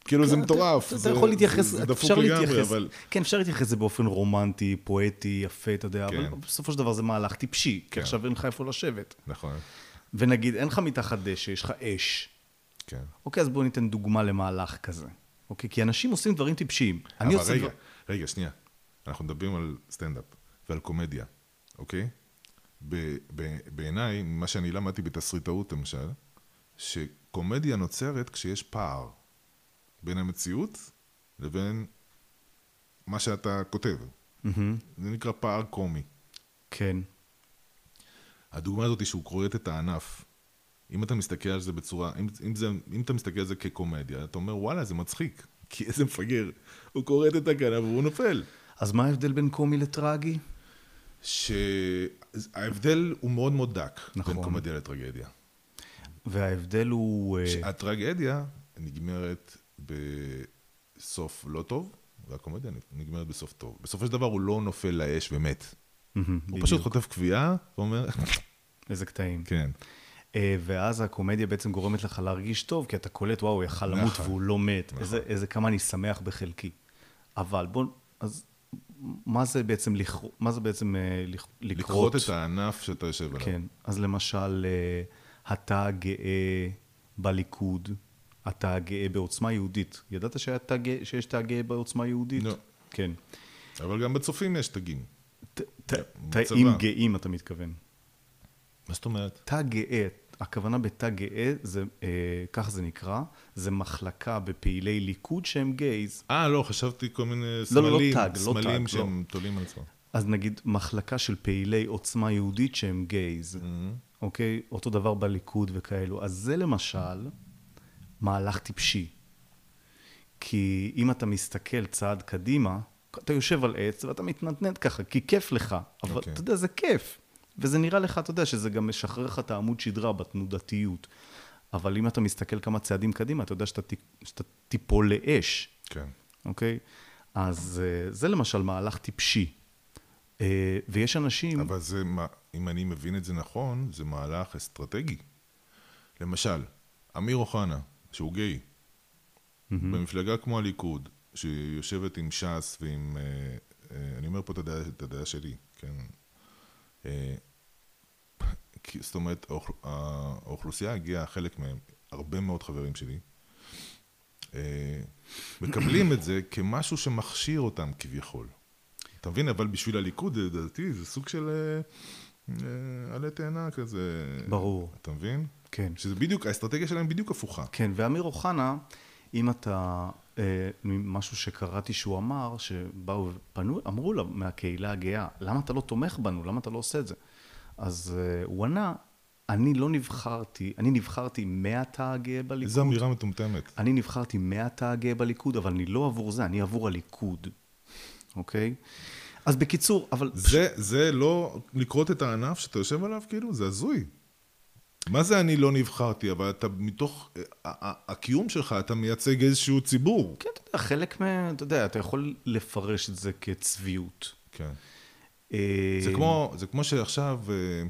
כאילו זה כן, מטורף. אתה, יכול להתייחס, אפשר להתייחס. כן, אפשר להתייחס לזה באופן רומנטי, פואטי, יפה, אתה יודע, כן. אבל בסופו של דבר זה מהלך טיפשי, כי כן. עכשיו אין לך איפה לשבת. נכון, ונגיד, אין לך מתחת דשא, יש לך אש. כן. אוקיי, אז בואו ניתן דוגמה למהלך כזה. אוקיי? כי אנשים עושים דברים טיפשיים. אני אבל עושה רגע. רגע, שנייה. אנחנו מדברים על סטנדאפ ועל קומדיה, אוקיי? בעיניי, מה שאני למדתי בתסריטאות למשל, שקומדיה נוצרת כשיש פער בין המציאות לבין מה שאתה כותב. מהמם, זה נקרא פער קומי. כן. הדוגמה הזאת היא שהוא כורת את הענף. אם אתה מסתכל על זה בצורה, אם, אם, זה, אם אתה מסתכל על זה כקומדיה, אתה אומר, וואלה, זה מצחיק. כי איזה מפגר. הוא כורת את הכנף והוא נופל. אז מה ההבדל בין קומי לטרגי? שההבדל הוא מאוד מאוד דק נכון. בין קומדיה לטרגדיה. וההבדל הוא... אה, שהטרגדיה נגמרת בסוף לא טוב, והקומדיה נגמרת בסוף טוב. בסופו של דבר הוא לא נופל לאש ומת. הוא בדיוק. פשוט חוטף קביעה ואומר, איזה קטעים. כן, אה, ואז הקומדיה בעצם גורמת לך להרגיש טוב, כי אתה קולט, וואו, הוא יכל למות נכון. והוא לא מת. נכון. איזה, איזה כמה אני שמח בחלקי. אבל בוא, אז מה זה בעצם, לכר... מה זה בעצם אה, לכ- לקרות? לכרות את הענף שאתה יושב עליו. כן, אז למשל, אה, התא הגאה בליכוד, התא הגאה בעוצמה יהודית. ידעת גאה- שיש תא גאה בעוצמה יהודית? לא. כן. אבל גם בצופים יש תגים. תאים גאים, אתה מתכוון. מה זאת אומרת? תא גאה, הכוונה בתא גאה, זה, אה, כך זה נקרא, זה מחלקה בפעילי ליכוד שהם גייז. אה, לא, חשבתי כל מיני לא, לא, לא סמלים, תג, לא סמלים תג, שהם תולים על עצמם. אז נגיד מחלקה של פעילי עוצמה יהודית שהם גייז, אוקיי? אותו דבר בליכוד וכאלו. אז זה למשל מהלך טיפשי. כי אם אתה מסתכל צעד קדימה, אתה יושב על עץ ואתה מתנדנד ככה, כי כיף לך. אבל אוקיי. אתה יודע, זה כיף. וזה נראה לך, אתה יודע, שזה גם משחרר לך את העמוד שדרה בתנודתיות. אבל אם אתה מסתכל כמה צעדים קדימה, אתה יודע שאתה, שאתה תיפול לאש. כן. אוקיי? אז אה, זה למשל מהלך טיפשי. אה, ויש אנשים... אבל זה, אם אני מבין את זה נכון, זה מהלך אסטרטגי. למשל, אמיר אוחנה, שהוא גיי, במפלגה כמו הליכוד, שיושבת עם ש"ס ועם... אה, אה, אני אומר פה את הדעה, את הדעה שלי, כן? אה, זאת אומרת, האוכ- האוכלוסייה הגיעה, חלק מהם, הרבה מאוד חברים שלי, מקבלים את זה כמשהו שמכשיר אותם כביכול. אתה מבין? אבל בשביל הליכוד, לדעתי, זה סוג של עלה תאנה כזה. ברור. אתה מבין? כן. שזה בדיוק, האסטרטגיה שלהם בדיוק הפוכה. כן, ואמיר אוחנה, אם אתה... אה, משהו שקראתי שהוא אמר, שבאו ופנו, אמרו לו מהקהילה הגאה, למה אתה לא תומך בנו? למה אתה לא עושה את זה? אז אה, הוא ענה, אני לא נבחרתי, אני נבחרתי מהתא הגאה בליכוד. איזו אמירה מטומטמת. אני נבחרתי מהתא הגאה בליכוד, אבל אני לא עבור זה, אני עבור הליכוד, אוקיי? אז בקיצור, אבל... זה, זה לא לכרות את הענף שאתה יושב עליו, כאילו? זה הזוי. מה זה אני לא נבחרתי, אבל אתה מתוך אה, ה- ה- הקיום שלך, אתה מייצג איזשהו ציבור. כן, אתה יודע, חלק מה... אתה יודע, אתה יכול לפרש את זה כצביעות. כן. אה, זה כמו, זה כמו שעכשיו, אה,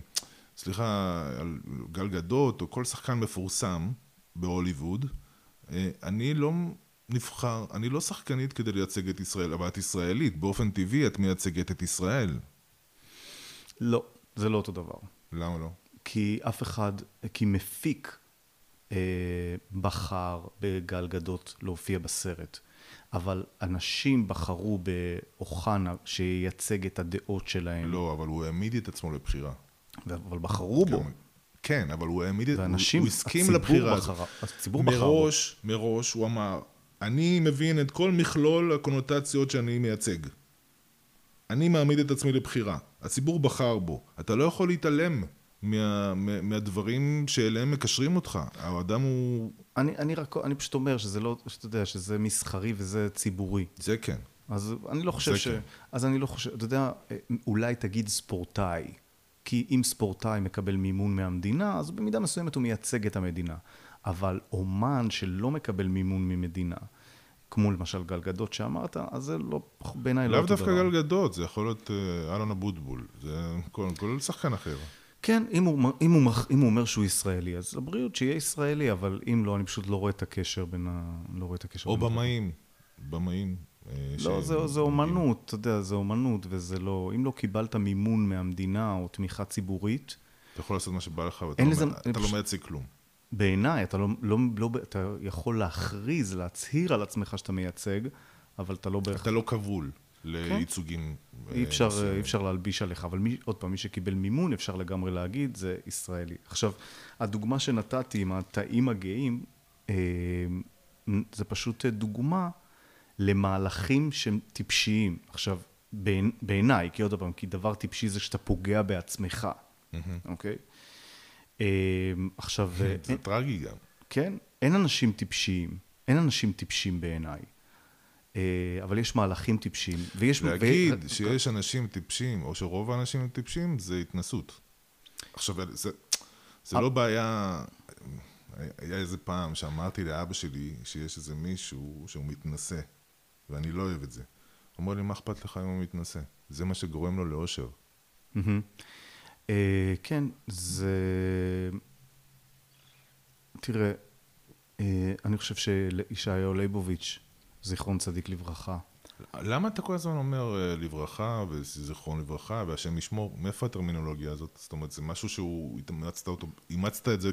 סליחה, על גל גדות, או כל שחקן מפורסם בהוליווד, אה, אני לא נבחר, אני לא שחקנית כדי לייצג את ישראל, אבל את ישראלית, באופן טבעי את מייצגת את ישראל. לא, זה לא אותו דבר. למה לא? כי אף אחד, כי מפיק אה, בחר בגל גדות להופיע בסרט. אבל אנשים בחרו באוחנה שייצג את הדעות שלהם. לא, אבל הוא העמיד את עצמו לבחירה. אבל בחרו בו. כן, אבל הוא העמיד את... ואנשים, הוא הסכים לבחירה הזאת. הציבור בחר בו. מראש, מראש הוא אמר, אני מבין את כל מכלול הקונוטציות שאני מייצג. אני מעמיד את עצמי לבחירה. הציבור בחר בו. אתה לא יכול להתעלם מה, מה, מהדברים שאליהם מקשרים אותך. האדם הוא... אני, אני רק, אני פשוט אומר שזה לא, שאתה יודע, שזה מסחרי וזה ציבורי. זה כן. אז אני לא חושב ש... כן. אז אני לא חושב, אתה יודע, אולי תגיד ספורטאי. כי אם ספורטאי מקבל מימון מהמדינה, אז במידה מסוימת הוא מייצג את המדינה. אבל אומן שלא מקבל מימון ממדינה, כמו למשל גל גדות שאמרת, אז זה לא, בעיניי לא לאו דווקא דבר. גל גדות, זה יכול להיות אה, אלון אבוטבול. זה כל, כל שחקן אחר. כן, אם הוא, אם, הוא, אם הוא אומר שהוא ישראלי, אז לבריאות שיהיה ישראלי, אבל אם לא, אני פשוט לא רואה את הקשר בין ה... לא רואה את הקשר או במאים, במאים. אה, לא, זה, זה אומנות, אתה יודע, זה אומנות, וזה לא... אם לא קיבלת מימון מהמדינה או תמיכה ציבורית, אתה יכול לעשות מה שבא לך, ואתה לא לזה- אתה פשוט- לא מייצג כלום. בעיניי, אתה לא, לא, לא... אתה יכול להכריז, להצהיר על עצמך שאתה מייצג, אבל אתה לא בהכרח... אתה לא כבול לייצוגים. אה, אי אפשר, מסוימים. אי אפשר להלביש עליך, אבל מי, עוד פעם, מי שקיבל מימון, אפשר לגמרי להגיד, זה ישראלי. עכשיו, הדוגמה שנתתי עם התאים הגאים, אה, זה פשוט דוגמה למהלכים שהם טיפשיים. עכשיו, בעיני- בעיניי, כי עוד פעם, כי דבר טיפשי זה שאתה פוגע בעצמך, אוקיי? אה, עכשיו, אה, זה טרגי גם. כן, אין אנשים טיפשיים. אין אנשים טיפשים בעיניי. אה, אבל יש מהלכים טיפשיים, ויש... להגיד ו- שיש אנשים טיפשים, או שרוב האנשים הם טיפשים, זה התנסות. עכשיו, זה, זה לא בעיה... היה איזה פעם שאמרתי לאבא שלי שיש איזה מישהו שהוא מתנשא, ואני לא אוהב את זה. הוא אומר לי, מה אכפת לך אם הוא מתנשא? זה מה שגורם לו לאושר. אה, כן, זה... תראה, אה, אני חושב שישעיהו ליבוביץ', זיכרון צדיק לברכה, למה אתה כל הזמן אומר אה, לברכה, וזיכרון לברכה, והשם ישמור? מאיפה הטרמינולוגיה הזאת? זאת אומרת, זה משהו שהוא, אימצת אותו, אימצת את זה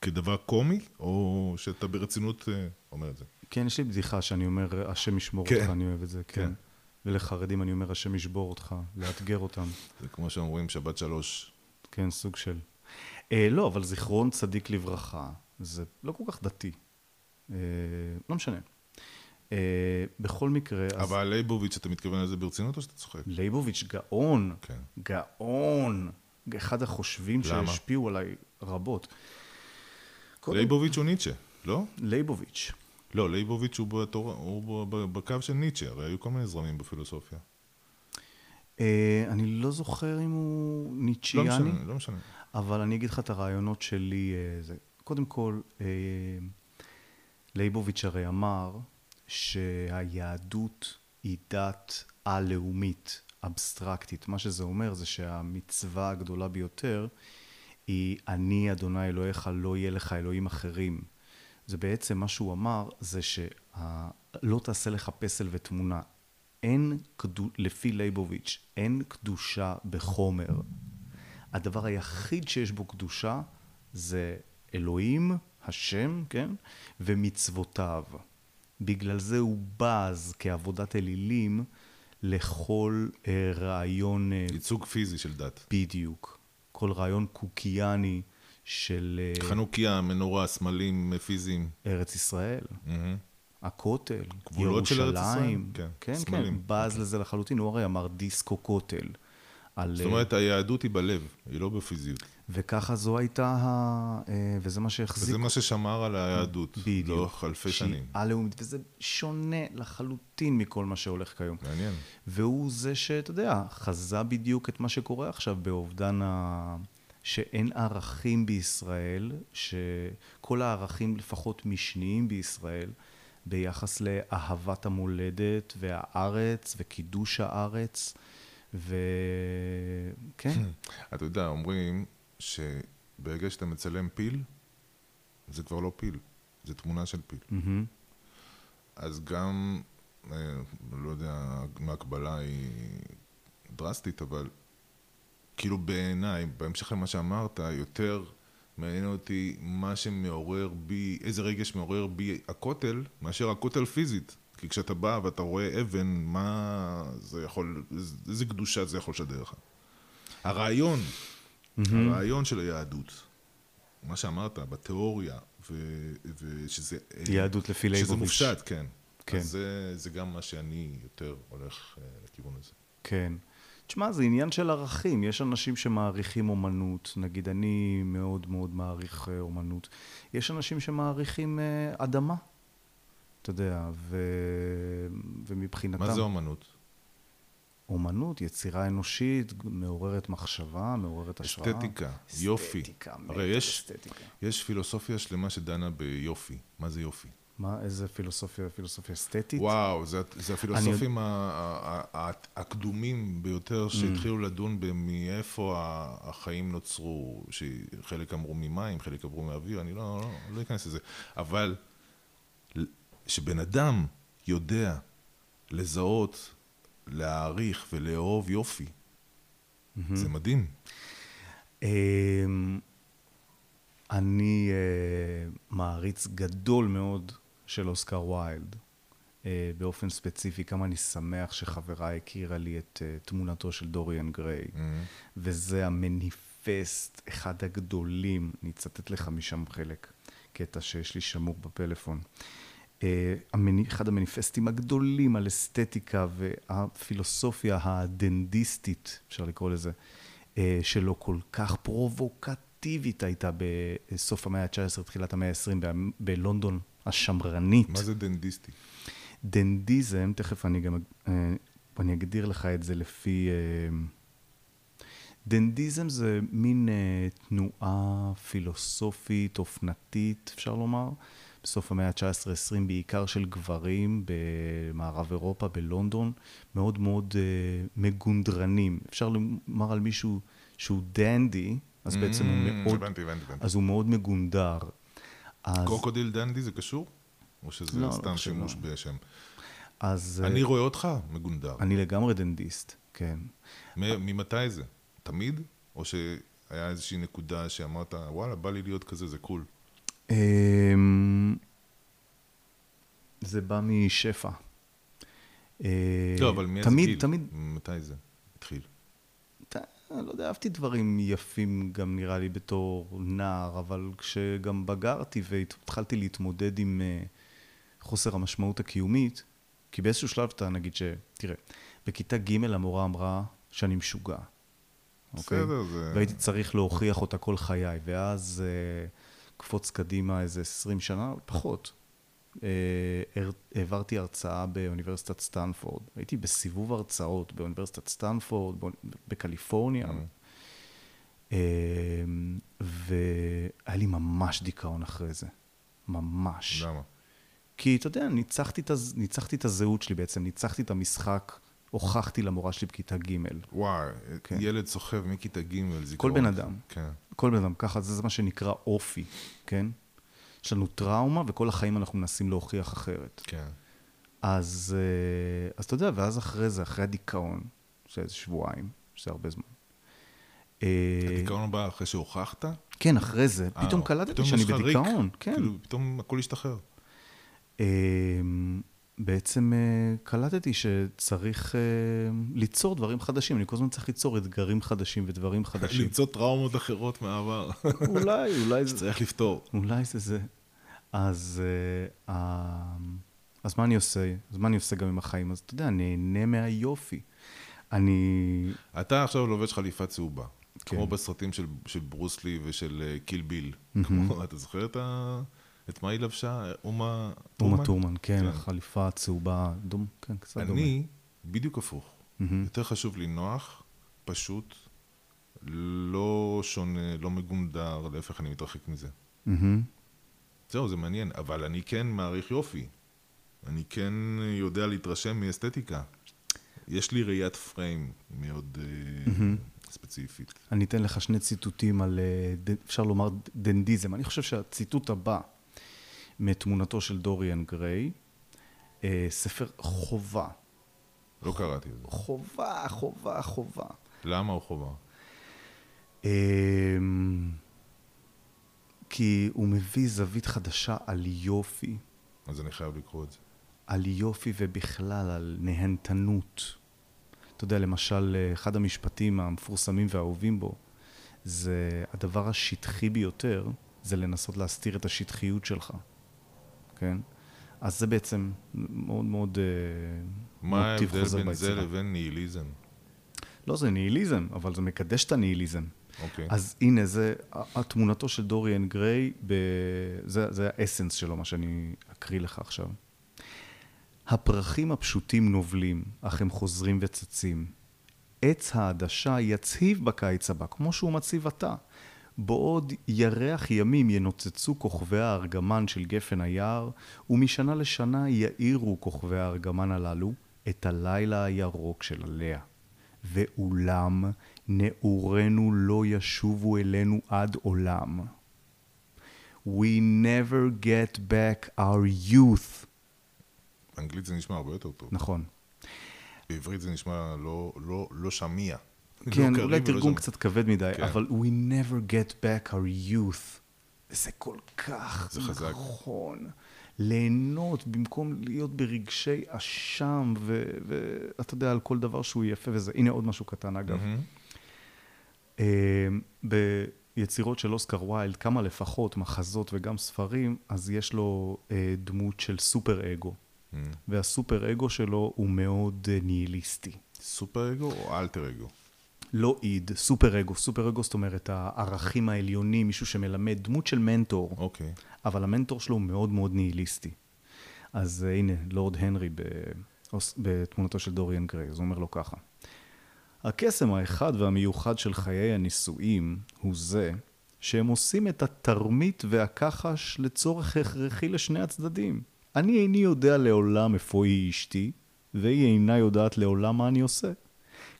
כדבר קומי, או שאתה ברצינות אה, אומר את זה? כן, יש לי בדיחה שאני אומר, השם ישמור כן. אותך, אני אוהב את זה, כן. כן. ולחרדים אני אומר, השם ישבור אותך, לאתגר אותם. זה כמו שאומרים שבת שלוש. כן, סוג של... אה, לא, אבל זיכרון צדיק לברכה, זה לא כל כך דתי. אה, לא משנה. אה, בכל מקרה, אבל ליבוביץ', אתה מתכוון לזה ברצינות או שאתה צוחק? ליבוביץ' גאון, כן. גאון, אחד החושבים? שהשפיעו עליי רבות. ליבוביץ' הוא ניטשה, לא? ליבוביץ'. לא, ליבוביץ' הוא, בתור, הוא בקו של ניטשה, הרי היו כל מיני זרמים בפילוסופיה. אה, אני לא זוכר אם הוא לא ניטשיאני. משנה, לא משנה. אבל אני אגיד לך את הרעיונות שלי. אה, זה. קודם כל, לייבוביץ' הרי אמר שהיהדות היא דת על-לאומית, אבסטרקטית. מה שזה אומר זה שהמצווה הגדולה ביותר היא אני אדוני אלוהיך, לא יהיה לך אלוהים אחרים. זה בעצם מה שהוא אמר, זה שלא תעשה לך פסל ותמונה. אין, קדו- לפי לייבוביץ', אין קדושה בחומר. הדבר היחיד שיש בו קדושה זה אלוהים, השם, כן? ומצוותיו. בגלל זה הוא בז כעבודת אלילים לכל אה, רעיון אה, ייצוג פיזי של דת. בדיוק. כל רעיון קוקיאני של אה, חנוכיה, מנורה, סמלים פיזיים. ארץ ישראל. מהמם. הכותל, גבולות של ארץ ישראל? ירושלים. כן, כן, כן, סמלים. בז לזה לחלוטין. הוא הרי אמר דיסקו כותל. על, זאת אה, אומרת, היהדות היא בלב, היא לא בפיזיות. וככה זו הייתה, ה... אה, וזה מה שהחזיק. וזה מה ששמר על היהדות, בדיוק. לאורך אלפי שהיא שנים. על-לאומית, וזה שונה לחלוטין מכל מה שהולך כיום. מעניין. והוא זה שאתה יודע, חזה בדיוק את מה שקורה עכשיו באובדן ה... שאין ערכים בישראל, שכל הערכים לפחות משניים בישראל, ביחס לאהבת המולדת והארץ וקידוש הארץ, וכן, אתה יודע, אומרים שברגע שאתה מצלם פיל, זה כבר לא פיל, זה תמונה של פיל. מהמם. אז גם, אה, לא יודע אם ההקבלה היא דרסטית, אבל כאילו בעיניי, בהמשך למה שאמרת, יותר מעניין אותי מה שמעורר בי, איזה רגש מעורר בי הכותל, מאשר הכותל פיזית. כי כשאתה בא ואתה רואה אבן, מה זה יכול, איזה קדושה זה יכול לשדר לך. הרעיון, הרעיון של היהדות, מה שאמרת, בתיאוריה, ו- ושזה... אה, יהדות לפי שזה ליבוביץ'. מופשט, כן. כן. אז זה, זה גם מה שאני יותר הולך אה, לכיוון הזה. כן. תשמע, זה עניין של ערכים. יש אנשים שמעריכים אומנות, נגיד אני מאוד מאוד מעריך אה, אומנות. יש אנשים שמעריכים אדמה, אתה יודע, ו... ומבחינתם... מה זה אומנות? אומנות, יצירה אנושית, מעוררת מחשבה, מעוררת השראה. אסתטיקה, יופי. אסתטיקה, הרי יש- אסתטיקה. יש פילוסופיה שלמה שדנה ביופי. מה זה יופי? מה, איזה פילוסופיה? פילוסופיה אסתטית? וואו, זה, זה הפילוסופים ה- ה- הקדומים ביותר שהתחילו לדון במאיפה החיים נוצרו, שחלק אמרו ממים, חלק אמרו מאוויר, אני לא, לא, לא אכנס לזה, אבל שבן אדם יודע לזהות, להעריך ולאהוב יופי, זה מדהים. אמ, אני אה, מעריץ גדול מאוד של אוסקר ויילד. אה, באופן ספציפי, כמה אני שמח שחברה הכירה לי את אה, תמונתו של דוריאן גריי. וזה המניפסט, אחד הגדולים, אני אצטט לך משם חלק, קטע שיש לי שמור בפלאפון. אה, אחד המניפסטים הגדולים על אסתטיקה והפילוסופיה הדנדיסטית, אפשר לקרוא לזה, אה, שלו כל כך פרובוקטיבית הייתה בסוף המאה ה-19, תחילת המאה ה-20, ב- בלונדון השמרנית. מה זה דנדיסטי? דנדיזם, תכף אני גם, אה, אני אגדיר לך את זה לפי... דנדיזם זה מין תנועה פילוסופית, אופנתית, אפשר לומר, בסוף המאה ה-19-20, בעיקר של גברים במערב אירופה, בלונדון, מאוד מאוד אה, מגונדרנים. אפשר לומר על מישהו שהוא דנדי, אז בעצם הוא אממ, מאוד, הבנתי, הבנתי, הבנתי. אז הוא מאוד מגונדר. אז, קרוקודיל דנדי זה קשור? או שזה לא, לא סתם חושב, שימוש לא. בשם? אז אה, אני רואה אותך מגונדר. אני לגמרי דנדיסט, כן. ממתי זה? תמיד? או שהיה איזושהי נקודה שאמרת, וואלה, בא לי להיות כזה, זה קול. אמ, זה בא משפע. אה, לא, אבל מאיזה תמיד, גיל? תמיד, מתי זה התחיל? לא יודע, אהבתי דברים יפים גם נראה לי בתור נער, אבל כשגם בגרתי והתחלתי להתמודד עם אה, חוסר המשמעות הקיומית, כי באיזשהו שלב אתה נגיד ש... תראה, בכיתה ג' המורה אמרה שאני משוגע. אוקיי? בסדר, זה... והייתי צריך להוכיח אותה כל חיי, ואז אה, קפוץ קדימה איזה 20 שנה, פחות. אה, העברתי הרצאה באוניברסיטת סטנפורד. הייתי בסיבוב הרצאות באוניברסיטת סטנפורד, בקליפורניה. אה, והיה לי ממש דיכאון אחרי זה. ממש. למה? כי אתה יודע, ניצחתי את, הז... ניצחתי את הזהות שלי בעצם, ניצחתי את המשחק, הוכחתי למורה שלי בכיתה ג'. וואי, כן. ילד סוחב מכיתה ג' זיכרון. כל בן אדם. כן. כל בן אדם, ככה, זה, זה מה שנקרא אופי, כן? יש לנו טראומה, וכל החיים אנחנו מנסים להוכיח אחרת. כן. אז, אה, אז אתה יודע, ואז אחרי זה, אחרי הדיכאון, שזה שבועיים, שזה הרבה זמן. אה, הדיכאון הבא אחרי שהוכחת? כן, אחרי זה, אה, פתאום קלטתי שאני. בדיכאון, כן. כאילו, פתאום הכל השתחרר. בעצם אה, קלטתי שצריך אה, ליצור דברים חדשים. אני כל הזמן צריך ליצור אתגרים חדשים ודברים חדשים. למצוא טראומות אחרות מהעבר. אולי, אולי זה... שצריך לפתור. אולי זה זה. אז, אה, אז מה אני עושה? אז מה אני עושה גם עם החיים? אז אתה יודע, נהנה מהיופי. אני... אתה עכשיו לובש חליפה צהובה. כן. כמו בסרטים של, של ברוסלי ושל קיל ביל. כמו, אתה זוכר את, ה... את מה היא לבשה? אומה אומה טורמן, כן, כן. החליפה הצהובה, דום, כן, קצת דומה. אני בדיוק הפוך. מהמם. יותר חשוב לי נוח, פשוט, לא שונה, לא מגונדר, להפך, אני מתרחק מזה. מהמם. זהו, זה מעניין, אבל אני כן מעריך יופי. אני כן יודע להתרשם מאסתטיקה. יש לי ראיית פריים מאוד אה, ספציפית. אני אתן לך שני ציטוטים על, אה, אפשר לומר, דנדיזם. אני חושב שהציטוט הבא מתמונתו של דוריאן גריי, אה, ספר חובה. לא קראתי את זה. חובה, חובה, חובה. למה הוא חובה? אמ, כי הוא מביא זווית חדשה על יופי, אז אני חייב לקרוא את זה. על יופי ובכלל על נהנתנות. אתה יודע, למשל, אחד המשפטים המפורסמים והאהובים בו, זה הדבר השטחי ביותר, זה לנסות להסתיר את השטחיות שלך, כן? אז זה בעצם מאוד מאוד אה, מה ההבדל בין זה. לבין ניהיליזם? לא, זה ניהיליזם, אבל זה מקדש את הניהיליזם. אוקיי. אז הנה, זה התמונתו של דוריאן גריי, ב... זה, זה האסנס שלו, מה שאני אקריא לך עכשיו. הפרחים הפשוטים נובלים, אך הם חוזרים וצצים. עץ העדשה יצהיב בקיץ הבא, כמו שהוא מציב עתה. בעוד ירח ימים ינוצצו כוכבי הארגמן של גפן היער, ומשנה לשנה יאירו כוכבי הארגמן הללו את הלילה הירוק של עליה. ואולם נעורינו לא ישובו אלינו עד עולם. We never get back our youth. באנגלית זה נשמע הרבה יותר טוב. נכון. בעברית זה נשמע לא, לא, לא שמיע. כן, לא אולי תרגום. קצת כבד מדי, כן. אבל we never get back our youth. זה כל כך זה חזק. נכון. ליהנות במקום להיות ברגשי אשם, ואתה יודע, על כל דבר שהוא יפה וזה. הנה עוד משהו קטן, אגב. אה, ביצירות של אוסקר ויילד, כמה לפחות, מחזות וגם ספרים, אז יש לו אה, דמות של סופר אגו. מהמם. והסופר אגו שלו הוא מאוד אה, ניהיליסטי. סופר אגו או אלטר אגו? לא איד, סופר אגו. סופר אגו זאת אומרת הערכים העליונים, מישהו שמלמד, דמות של מנטור, אוקיי. אבל המנטור שלו הוא מאוד מאוד ניהיליסטי. אז אה, הנה, לורד הנרי באוס- בתמונתו של דוריאן גריי, אז הוא אומר לו ככה: הקסם האחד והמיוחד של חיי הנישואים הוא זה שהם עושים את התרמית והכחש לצורך הכרחי לשני הצדדים. אני איני יודע לעולם איפה היא אשתי, והיא אינה יודעת לעולם מה אני עושה.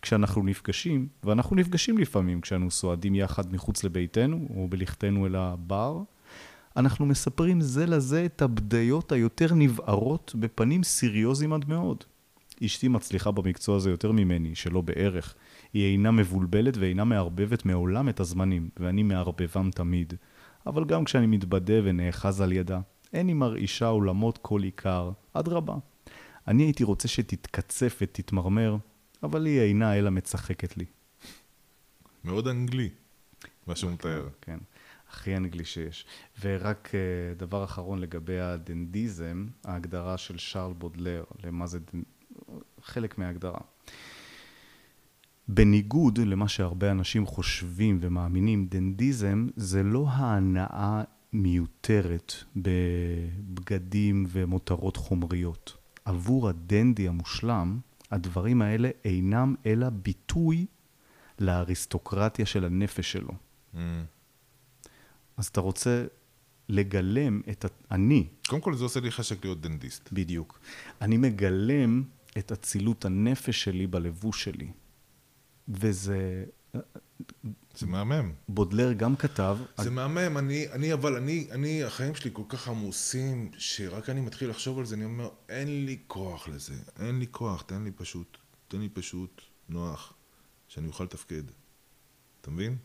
כשאנחנו נפגשים, ואנחנו נפגשים לפעמים כשאנו סועדים יחד מחוץ לביתנו, או בלכתנו אל הבר, אנחנו מספרים זה לזה את הבדיות היותר נבערות בפנים סיריוזיים עד מאוד. אשתי מצליחה במקצוע הזה יותר ממני, שלא בערך. היא אינה מבולבלת ואינה מערבבת מעולם את הזמנים, ואני מערבבם תמיד. אבל גם כשאני מתבדה ונאחז על ידה, אין היא מרעישה עולמות כל עיקר, אדרבה. אני הייתי רוצה שתתקצף ותתמרמר, אבל היא אינה אלא מצחקת לי. מאוד אנגלי, מה שהוא מתאר. כן, הכי אנגלי שיש. ורק אה, דבר אחרון לגבי הדנדיזם, ההגדרה של שרל בודלר, למה זה דנ... חלק מההגדרה. בניגוד למה שהרבה אנשים חושבים ומאמינים, דנדיזם זה לא ההנאה מיותרת בבגדים ומותרות חומריות. עבור הדנדי המושלם, הדברים האלה אינם אלא ביטוי לאריסטוקרטיה של הנפש שלו. מהמם. אז אתה רוצה לגלם את. אני, קודם כל זה עושה לי חשק להיות דנדיסט. בדיוק. אני מגלם את אצילות הנפש שלי בלבוש שלי. וזה... זה מהמם. בודלר גם כתב, זה מהמם, אני, אני אבל, אני, אני, החיים שלי כל כך עמוסים, שרק אני מתחיל לחשוב על זה, אני אומר, אין לי כוח לזה, אין לי כוח, תן לי פשוט, תן לי פשוט נוח, שאני אוכל לתפקד. אתה מבין?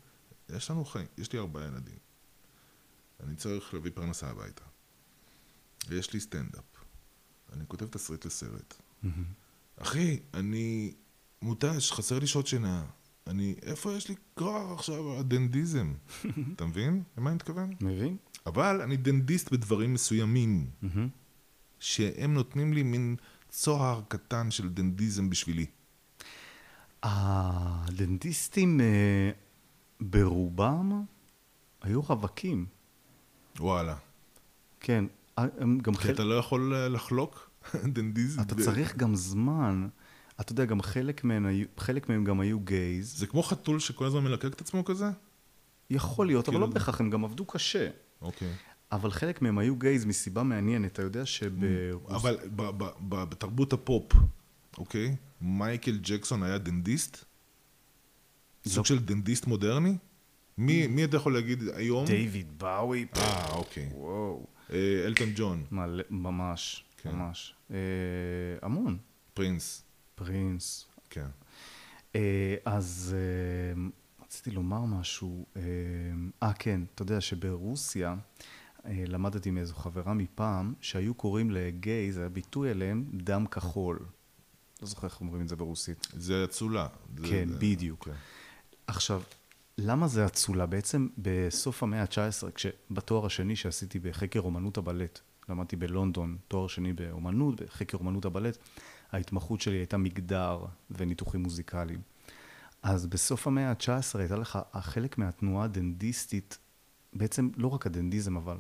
יש לנו חיים, יש לי ארבעה ילדים. אני צריך להביא פרנסה הביתה. ויש לי סטנדאפ. אני כותב תסריט לסרט. אחי, אני מותש, חסר לי שעות שינה. אני, איפה יש לי כוח עכשיו, הדנדיזם? אתה מבין למה אני מתכוון? מבין? אבל אני דנדיסט בדברים מסוימים, שהם נותנים לי מין צוהר קטן של דנדיזם בשבילי. הדנטיסטים אה, ברובם היו רווקים. וואלה. כן, הם גם כי. אתה לא יכול אה, לחלוק דנדיזם. אתה צריך גם זמן. אתה יודע, גם חלק מהם, היו, חלק מהם גם היו גייז. זה כמו חתול שכל הזמן מלקק את עצמו כזה? יכול להיות, אבל כאילו- לא בהכרח, הם גם עבדו קשה. אוקיי. אבל חלק מהם היו gays מסיבה מעניינת. אתה יודע שב... אבל ב- ב- ב- בתרבות הפופ, אוקיי? מייקל ג'קסון היה דנדיסט? סוג של דנדיסט מודרני? מי מי אתה יכול להגיד היום? דיוויד באוי. אה, אוקיי. וואו. אה, אלטון ג'ון, מלא, ממש, כן. ממש. אה, המון. פרינס, פרינס. כן. אה, אז אה, רציתי לומר משהו. אה, אה, כן, אתה יודע שברוסיה למדתי מאיזו חברה מפעם, שהיו קוראים לגיי, זה הביטוי אליהם, דם כחול. לא זוכר איך אומרים את זה ברוסית. זה אצולה. כן, זה- בדיוק. כן. עכשיו, למה זה אצולה? בעצם בסוף המאה ה-19, כשבתואר השני שעשיתי בחקר אומנות הבלט, למדתי בלונדון, תואר שני באומנות, בחקר אומנות הבלט, ההתמחות שלי הייתה מגדר וניתוחים מוזיקליים. אז בסוף המאה ה-19 הייתה לך חלק מהתנועה הדנדיסטית, בעצם לא רק הדנדיזם, אבל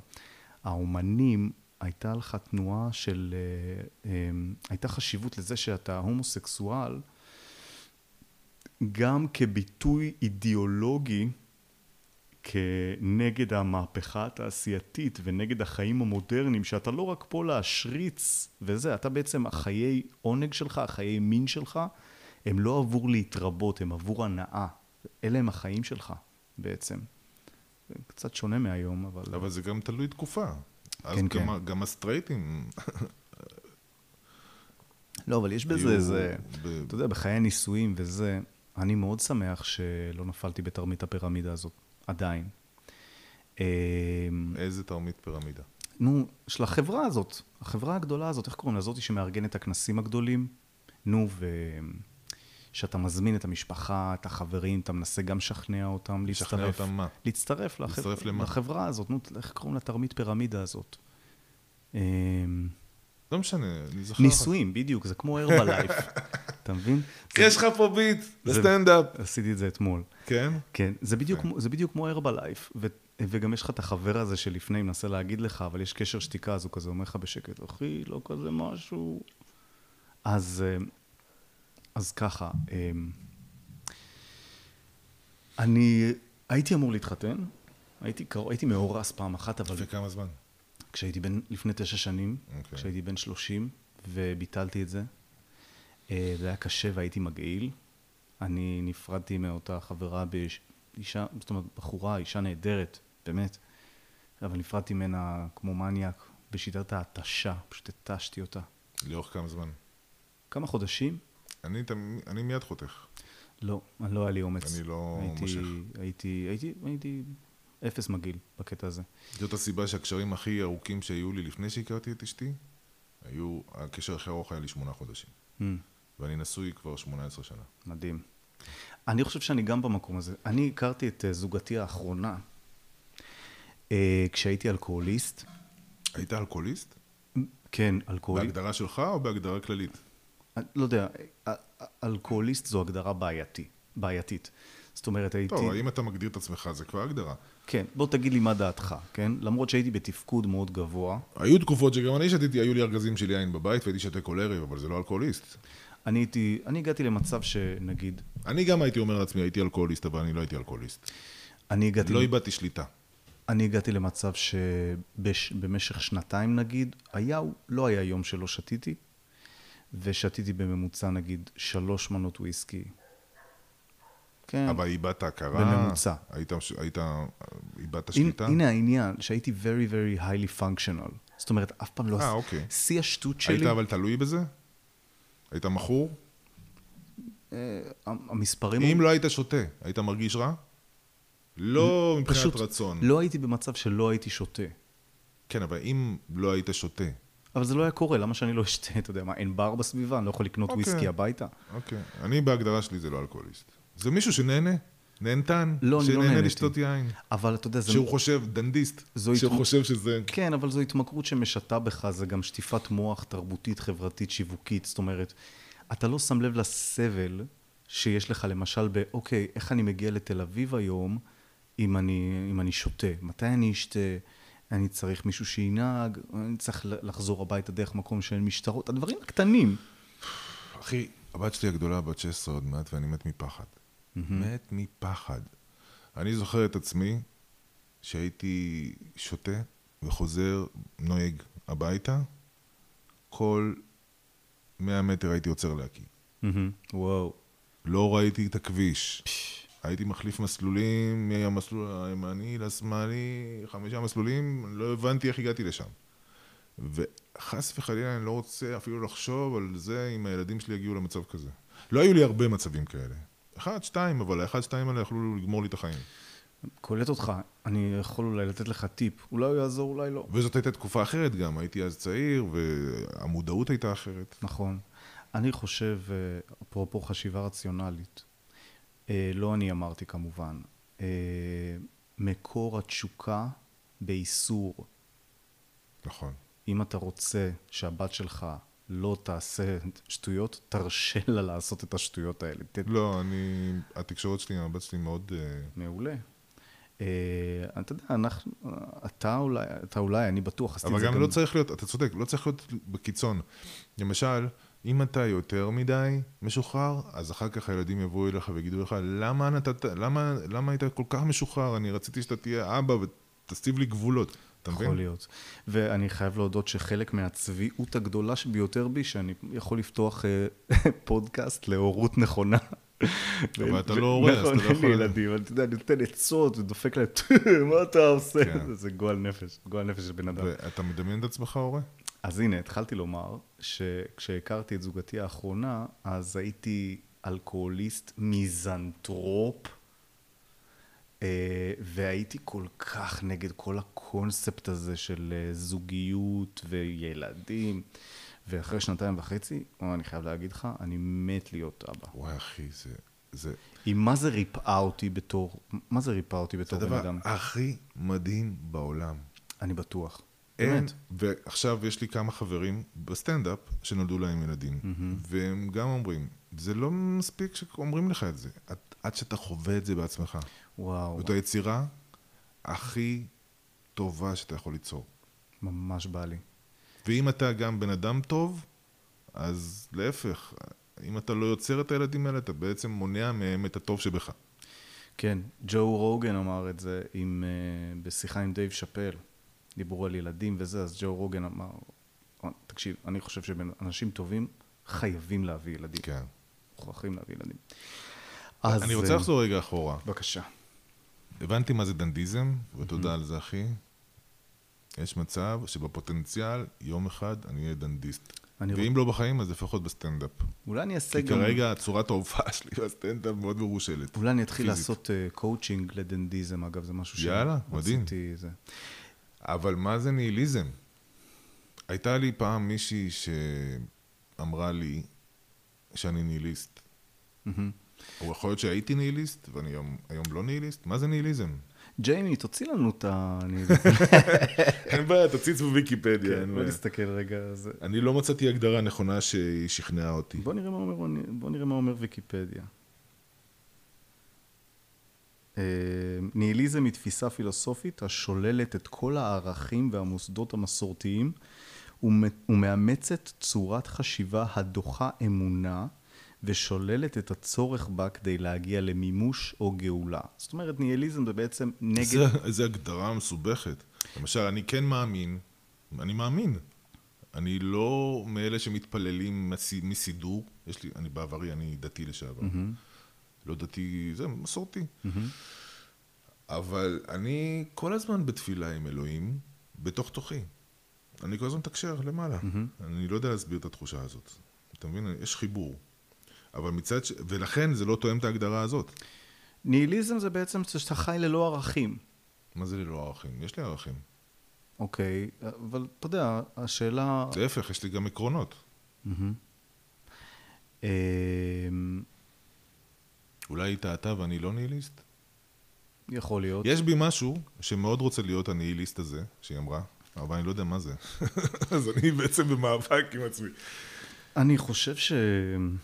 האומנים, הייתה לך תנועה של... אה, אה, הייתה חשיבות לזה שאתה הומוסקסואל, גם כביטוי אידיאולוגי כנגד המהפכה התעשייתית ונגד החיים המודרניים, שאתה לא רק פה להשריץ וזה, אתה בעצם, החיי עונג שלך, החיי מין שלך, הם לא עבור להתרבות, הם עבור הנאה. אלה הם החיים שלך בעצם. זה קצת שונה מהיום, אבל... אבל זה גם תלוי תקופה. אז כן, גם, כן. גם הסטרייטים, לא, אבל יש בזה איזה... ב- אתה יודע, בחיי הנישואים וזה, אני מאוד שמח שלא נפלתי בתרמית הפירמידה הזאת, עדיין. אמ, איזה תרמית פירמידה. נו, של החברה הזאת, החברה הגדולה הזאת, איך קוראים לה? זאתי שמארגנת את הכנסים הגדולים? נו, ו... שאתה מזמין את המשפחה, את החברים, אתה מנסה גם לשכנע אותם לשכנע להצטרף. אותם מה? להצטרף. להצטרף למה? לחברה הזאת, נו, איך קוראים לתרמית פירמידה הזאת? אמ, לא משנה, אני זוכר... נישואים, בדיוק, זה כמו הרבלייף, אתה מבין? יש לך פה ביט לסטנדאפ. עשיתי את זה אתמול. כן? כן, זה בדיוק, זה בדיוק כמו הרבלייף, ו- וגם יש לך את החבר הזה שלפני מנסה להגיד לך, אבל יש קשר שתיקה, אז הוא כזה אומר לך בשקט, אחי, לא כזה משהו. אז, אה, אז ככה, אה, אני הייתי אמור להתחתן, הייתי, הייתי מאורס פעם אחת, אבל וכמה זמן? כשהייתי בן, לפני תשע שנים, אוקיי. כשהייתי בן שלושים, וביטלתי את זה. אה, זה היה קשה והייתי מגעיל. אני נפרדתי מאותה חברה באישה, זאת אומרת, בחורה, אישה נהדרת, באמת. אבל נפרדתי ממנה כמו מניאק, בשיטת ההתשה, פשוט התשתי אותה. לאורך כמה זמן? כמה חודשים? אני, אני מיד חותך. לא, לא היה לי אומץ. אני לא הייתי, מושך. הייתי, הייתי, הייתי אפס מגעיל בקטע הזה. זאת הסיבה שהקשרים הכי ארוכים שהיו לי לפני שהכרתי את אשתי, היו, הקשר הכי ארוך היה לי שמונה חודשים. Mm. ואני נשוי כבר 18 שנה. מדהים. אני חושב שאני גם במקום הזה. אני הכרתי את אה, זוגתי האחרונה אה, כשהייתי אלכוהוליסט. היית אלכוהוליסט? כן, אלכוהוליסט. בהגדרה שלך או בהגדרה כללית? לא יודע, אה, אלכוהוליסט זו הגדרה בעייתי, בעייתית. זאת אומרת, הייתי... טוב, האם אתה מגדיר את עצמך, זה כבר הגדרה. כן, בוא תגיד לי מה דעתך, כן? למרות שהייתי בתפקוד מאוד גבוה, היו תקופות שגם אני שתיתי, היו לי ארגזים של יין בבית והייתי שותה כל ערב, אבל זה לא אלכוהוליסט. אני הייתי... אני הגעתי למצב שנגיד... אני גם הייתי אומר לעצמי, הייתי אלכוהוליסט, אבל אני לא הייתי אלכוהוליסט. אני הגעתי... לא איבדתי שליטה. אני הגעתי למצב שבמשך שנתיים נגיד, היה, לא היה יום שלא שתיתי, ושתיתי בממוצע נגיד שלוש מנות וויסקי. כן. אבל איבדת הכרה? בממוצע. היית, היית, איבדת שליטה? הנה העניין, שהייתי very very highly functional. זאת אומרת, אף פעם לא... אה, אוקיי. שיא השטות שלי, היית אבל תלוי בזה? היית מכור? אה, המספרים... אם לא היית שותה, היית מרגיש רע? לא מבחינת פשוט רצון. לא הייתי במצב שלא הייתי שותה. כן, אבל אם לא היית שותה, אבל זה לא היה קורה, למה שאני לא אשתה? אתה יודע מה, אין בר בסביבה, אני לא יכול לקנות אוקיי. וויסקי הביתה. אוקיי. אני בהגדרה שלי זה לא אלכוהוליסט. זה מישהו שנהנה, נהנתן, לא, לא שנהנה נהניתי. לשתות יין. אבל אתה יודע, זה... שהוא חושב, דנדיסט, שהוא התמ- חושב שזה... כן, אבל זו התמכרות שמשתה בך, זה גם שטיפת מוח תרבותית, חברתית, שיווקית. זאת אומרת, אתה לא שם לב לסבל שיש לך, למשל, ב, אוקיי, איך אני מגיע לתל אביב היום אם אני, אם אני שותה? מתי אני אשתה? אני צריך מישהו שינהג, אני צריך לחזור הביתה דרך מקום שאין משטרות, הדברים הקטנים. אחי, הבת שלי הגדולה, בת 16 עוד מעט, ואני מת מפחד. מת מפחד. אני זוכר את עצמי שהייתי שותה וחוזר, נוהג הביתה, כל 100 מטר הייתי עוצר להקיא. מהמם, וואו. לא ראיתי את הכביש. הייתי מחליף מסלולים מהמסלול הימני לשמאלי, חמישה מסלולים, לא הבנתי איך הגעתי לשם. וחס וחלילה אני לא רוצה אפילו לחשוב על זה אם הילדים שלי יגיעו למצב כזה. לא היו לי הרבה מצבים כאלה. אחד, שתיים, אבל האחד, שתיים האלה יכלו לגמור לי את החיים. קולט אותך, אני יכול אולי לתת לך טיפ. אולי הוא יעזור, אולי לא. וזאת הייתה תקופה אחרת גם, הייתי אז צעיר, והמודעות הייתה אחרת. נכון. אני חושב, אה, אפרופו חשיבה רציונלית, אה, לא אני אמרתי כמובן, אה, מקור התשוקה באיסור. נכון. אם אתה רוצה שהבת שלך לא תעשה שטויות, תרשה לה לעשות את השטויות האלה. לא, אני... התקשורת שלי עם הבת שלי מאוד... אה, מעולה. אה, אתה יודע, אנחנו, אתה אולי, אתה אולי, אני בטוח, עשיתי את אבל זה גם לא צריך להיות, אתה צודק, לא צריך להיות בקיצון. למשל, אם אתה יותר מדי משוחרר, אז אחר כך הילדים יבואו אליך ויגידו לך, למה, נתת, למה, למה היית כל כך משוחרר? אני רציתי שאתה תהיה אבא ותציב לי גבולות. אתה מבין? יכול להיות. ואני חייב להודות שחלק מהצביעות הגדולה ביותר בי, שאני יכול לפתוח אה, פודקאסט להורות נכונה. אבל אתה לא הורה, אז אתה לא נכון, יכול- לי ילדים, אתה יודע, אני נותן עצות ודופק להם, מה אתה עושה? כן. זה גועל נפש, גועל נפש של בן אדם. ואתה מדמיין את עצמך הורה? אז הנה, התחלתי לומר שכשהכרתי את זוגתי האחרונה, אז הייתי אלכוהוליסט מיזנטרופ, והייתי כל כך נגד כל הקונספט הזה של אה, זוגיות וילדים. ואחרי שנתיים וחצי, או, אני חייב להגיד לך, אני מת להיות אבא. וואי, אחי, זה... זה... היא מה זה ריפאה אותי בתור, מה זה ריפאה אותי זה בתור בן הדבר אדם? הכי מדהים בעולם. אני בטוח. אין, באמת. ועכשיו יש לי כמה חברים בסטנדאפ שנולדו להם ילדים, והם גם אומרים, זה לא מספיק שאומרים לך את זה, את- עד שאתה חווה את זה בעצמך. וואו, זאת היצירה הכי טובה שאתה יכול ליצור. ממש בא לי. ואם אתה גם בן אדם טוב, אז להפך, אם אתה לא יוצר את הילדים האלה, אתה בעצם מונע מהם את הטוב שבך. כן, ג'ו רוגן אמר את זה עם, אה, בשיחה עם דייב שאפל. דיברו על ילדים וזה, אז ג'ו רוגן אמר, תקשיב, אני חושב שאנשים טובים חייבים להביא ילדים. כן. מוכרחים להביא ילדים. אני רוצה אה, לחזור רגע אחורה. בבקשה. הבנתי מה זה דנדיזם, ותודה על זה, אחי. יש מצב שבפוטנציאל, יום אחד אני אהיה דנדיסט. אני ואם לא בחיים, אז לפחות בסטנדאפ. אולי אני אעשה כי גם... כרגע צורת ההופעה שלי בסטנדאפ מאוד מרושלת. אולי אני אתחיל פיזית. לעשות קואוצ'ינג לדנדיזם, אגב, זה משהו ש... יאללה, מדהים. זה. אבל מה זה ניהיליזם? הייתה לי פעם מישהי שאמרה לי שאני ניהיליסט. או יכול להיות שהייתי ניהיליסט, ואני היום, היום לא ניהיליסט? מה זה ניהיליזם? ג'יימי, תוציא לנו את ה... אין בעיה, תציץ בוויקיפדיה. כן, בוא. נסתכל רגע. זה- אני לא מצאתי הגדרה נכונה שהיא שכנעה אותי. בוא נראה מה אומר, בוא נראה מה אומר ויקיפדיה. אה, ניהיליזם היא תפיסה פילוסופית השוללת את כל הערכים והמוסדות המסורתיים ומאמצת צורת חשיבה הדוחה אמונה ושוללת את הצורך בה כדי להגיע למימוש או גאולה. זאת אומרת, ניהיליזם זה בעצם נגד... זה, איזה הגדרה מסובכת. למשל, אני כן מאמין, אני מאמין. אני לא מאלה שמתפללים מסי- מסידור. יש לי, אני בעברי, אני דתי לשעבר. לא דתי, זה מסורתי. אבל אני כל הזמן בתפילה עם אלוהים, בתוך תוכי. אני כל הזמן מתקשר למעלה. אני לא יודע להסביר את התחושה הזאת. אתה מבין? יש חיבור. אבל מצד ש... ולכן זה לא תואם את ההגדרה הזאת. ניהיליזם זה בעצם שאתה חי ללא ערכים. מה זה ללא ערכים? יש לי ערכים. אוקיי, אבל אתה יודע, השאלה... להפך, יש לי גם עקרונות. אמ, אולי היית אתה ואני לא ניהיליסט? יכול להיות. יש בי משהו שמאוד רוצה להיות הניהיליסט הזה, שהיא אמרה, אבל אני לא יודע מה זה. אז אני בעצם במאבק עם עצמי. אני חושב שאני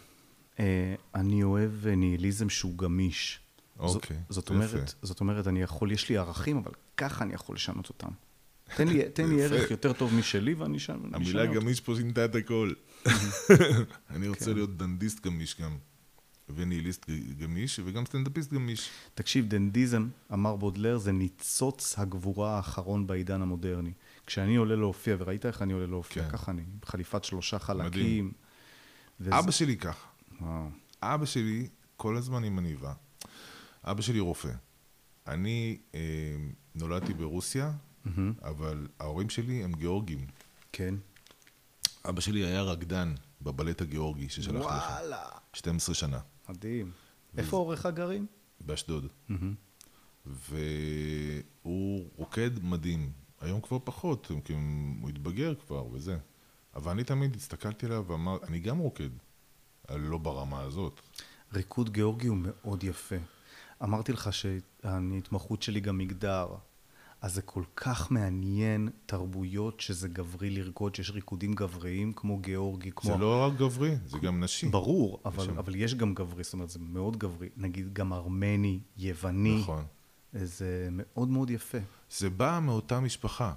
אוהב ניהיליזם שהוא גמיש. אוקיי, זאת, זאת, יפה. אומרת, זאת אומרת, אני יכול, יש לי ערכים, אבל ככה אני יכול לשנות אותם. תן לי, תן לי. ערך יותר טוב משלי ואני שם. המילה. גמיש פה שינתה את הכל. אני רוצה להיות דנדיסט גמיש גם, וניהיליסט גמיש, וגם סטנדאפיסט גמיש. תקשיב, דנדיזם, אמר בודלר, זה ניצוץ הגבורה האחרון בעידן המודרני. כשאני עולה להופיע, וראית איך אני עולה להופיע, כן. ככה אני, בחליפת שלושה חלקים. מדהים. וזה- אבא שלי ככה. וואו. אבא שלי כל הזמן עם עניבה. אבא שלי רופא. אני אה, נולדתי ברוסיה, מהמם. אבל ההורים שלי הם גיאורגים. כן. אבא שלי היה רקדן בבלט הגיאורגי ששלחתי לך. וואלה. 12 שנה, מדהים. איפה הוריך גרים? באשדוד. והוא רוקד מדהים. היום כבר פחות, כי הוא התבגר כבר וזה. אבל אני תמיד הסתכלתי עליו ואמרתי, אני גם רוקד, אבל לא ברמה הזאת. ריקוד גיאורגי הוא מאוד יפה. אמרתי לך שההתמחות שלי גם מגדר. אז זה כל כך מעניין תרבויות שזה גברי לרקוד, שיש ריקודים גבריים כמו גיאורגי, כמו... זה לא רק גברי, זה גם נשי. ברור, אבל, שם. אבל יש גם גברי, זאת אומרת, זה מאוד גברי. נגיד גם ארמני, יווני, נכון. זה מאוד מאוד יפה. זה בא מאותה משפחה.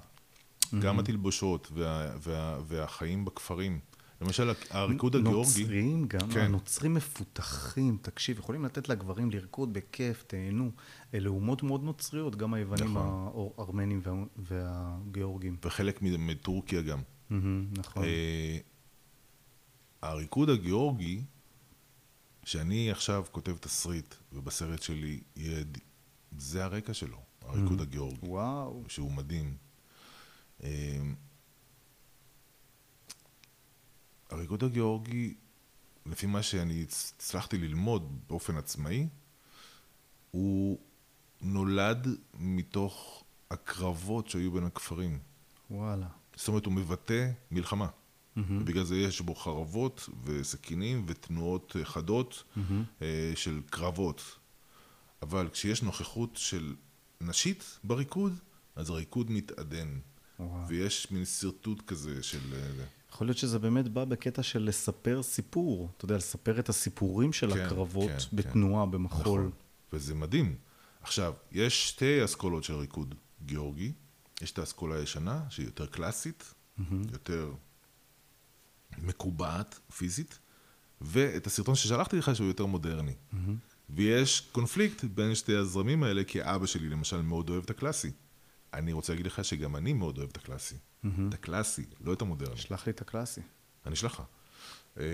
גם התלבושות וה, וה, והחיים בכפרים. למשל, הריקוד הגיאורגי... נוצרים גם, כן. הנוצרים מפותחים, תקשיב, יכולים לתת לגברים לרקוד בכיף, תהנו. אלה אומות מאוד נוצריות, גם היוונים, נכון. הארמנים וה- והגיאורגים. וחלק מטורקיה גם. נכון. אה, הריקוד הגיאורגי, שאני עכשיו כותב תסריט, ובסרט שלי יהיה... זה הרקע שלו, הריקוד הגיאורגי. וואו. שהוא מדהים. אה, הריקוד הגיאורגי, לפי מה שאני הצ- הצלחתי ללמוד באופן עצמאי, הוא נולד מתוך הקרבות שהיו בין הכפרים. וואלה. זאת אומרת, הוא מבטא מלחמה. ובגלל זה יש בו חרבות וסכינים ותנועות אה, חדות אה, של קרבות. אבל כשיש נוכחות של נשית בריקוד, אז הריקוד מתעדן. וואו. ויש מין שרטוט כזה של... יכול להיות שזה באמת בא בקטע של לספר סיפור. אתה יודע, לספר את הסיפורים של כן, הקרבות כן, בתנועה, במחול. נכון. וזה מדהים. עכשיו, יש שתי אסכולות של ריקוד גיאורגי. יש את האסכולה הישנה, שהיא יותר קלאסית, יותר מקובעת פיזית, ואת הסרטון ששלחתי לך שהוא יותר מודרני. ויש קונפליקט בין שתי הזרמים האלה, כי אבא שלי למשל מאוד אוהב את הקלאסי. אני רוצה להגיד לך שגם אני מאוד אוהב את הקלאסי. את הקלאסי, לא את המודרני. שלח לי את הקלאסי. אני אשלח לך. אה,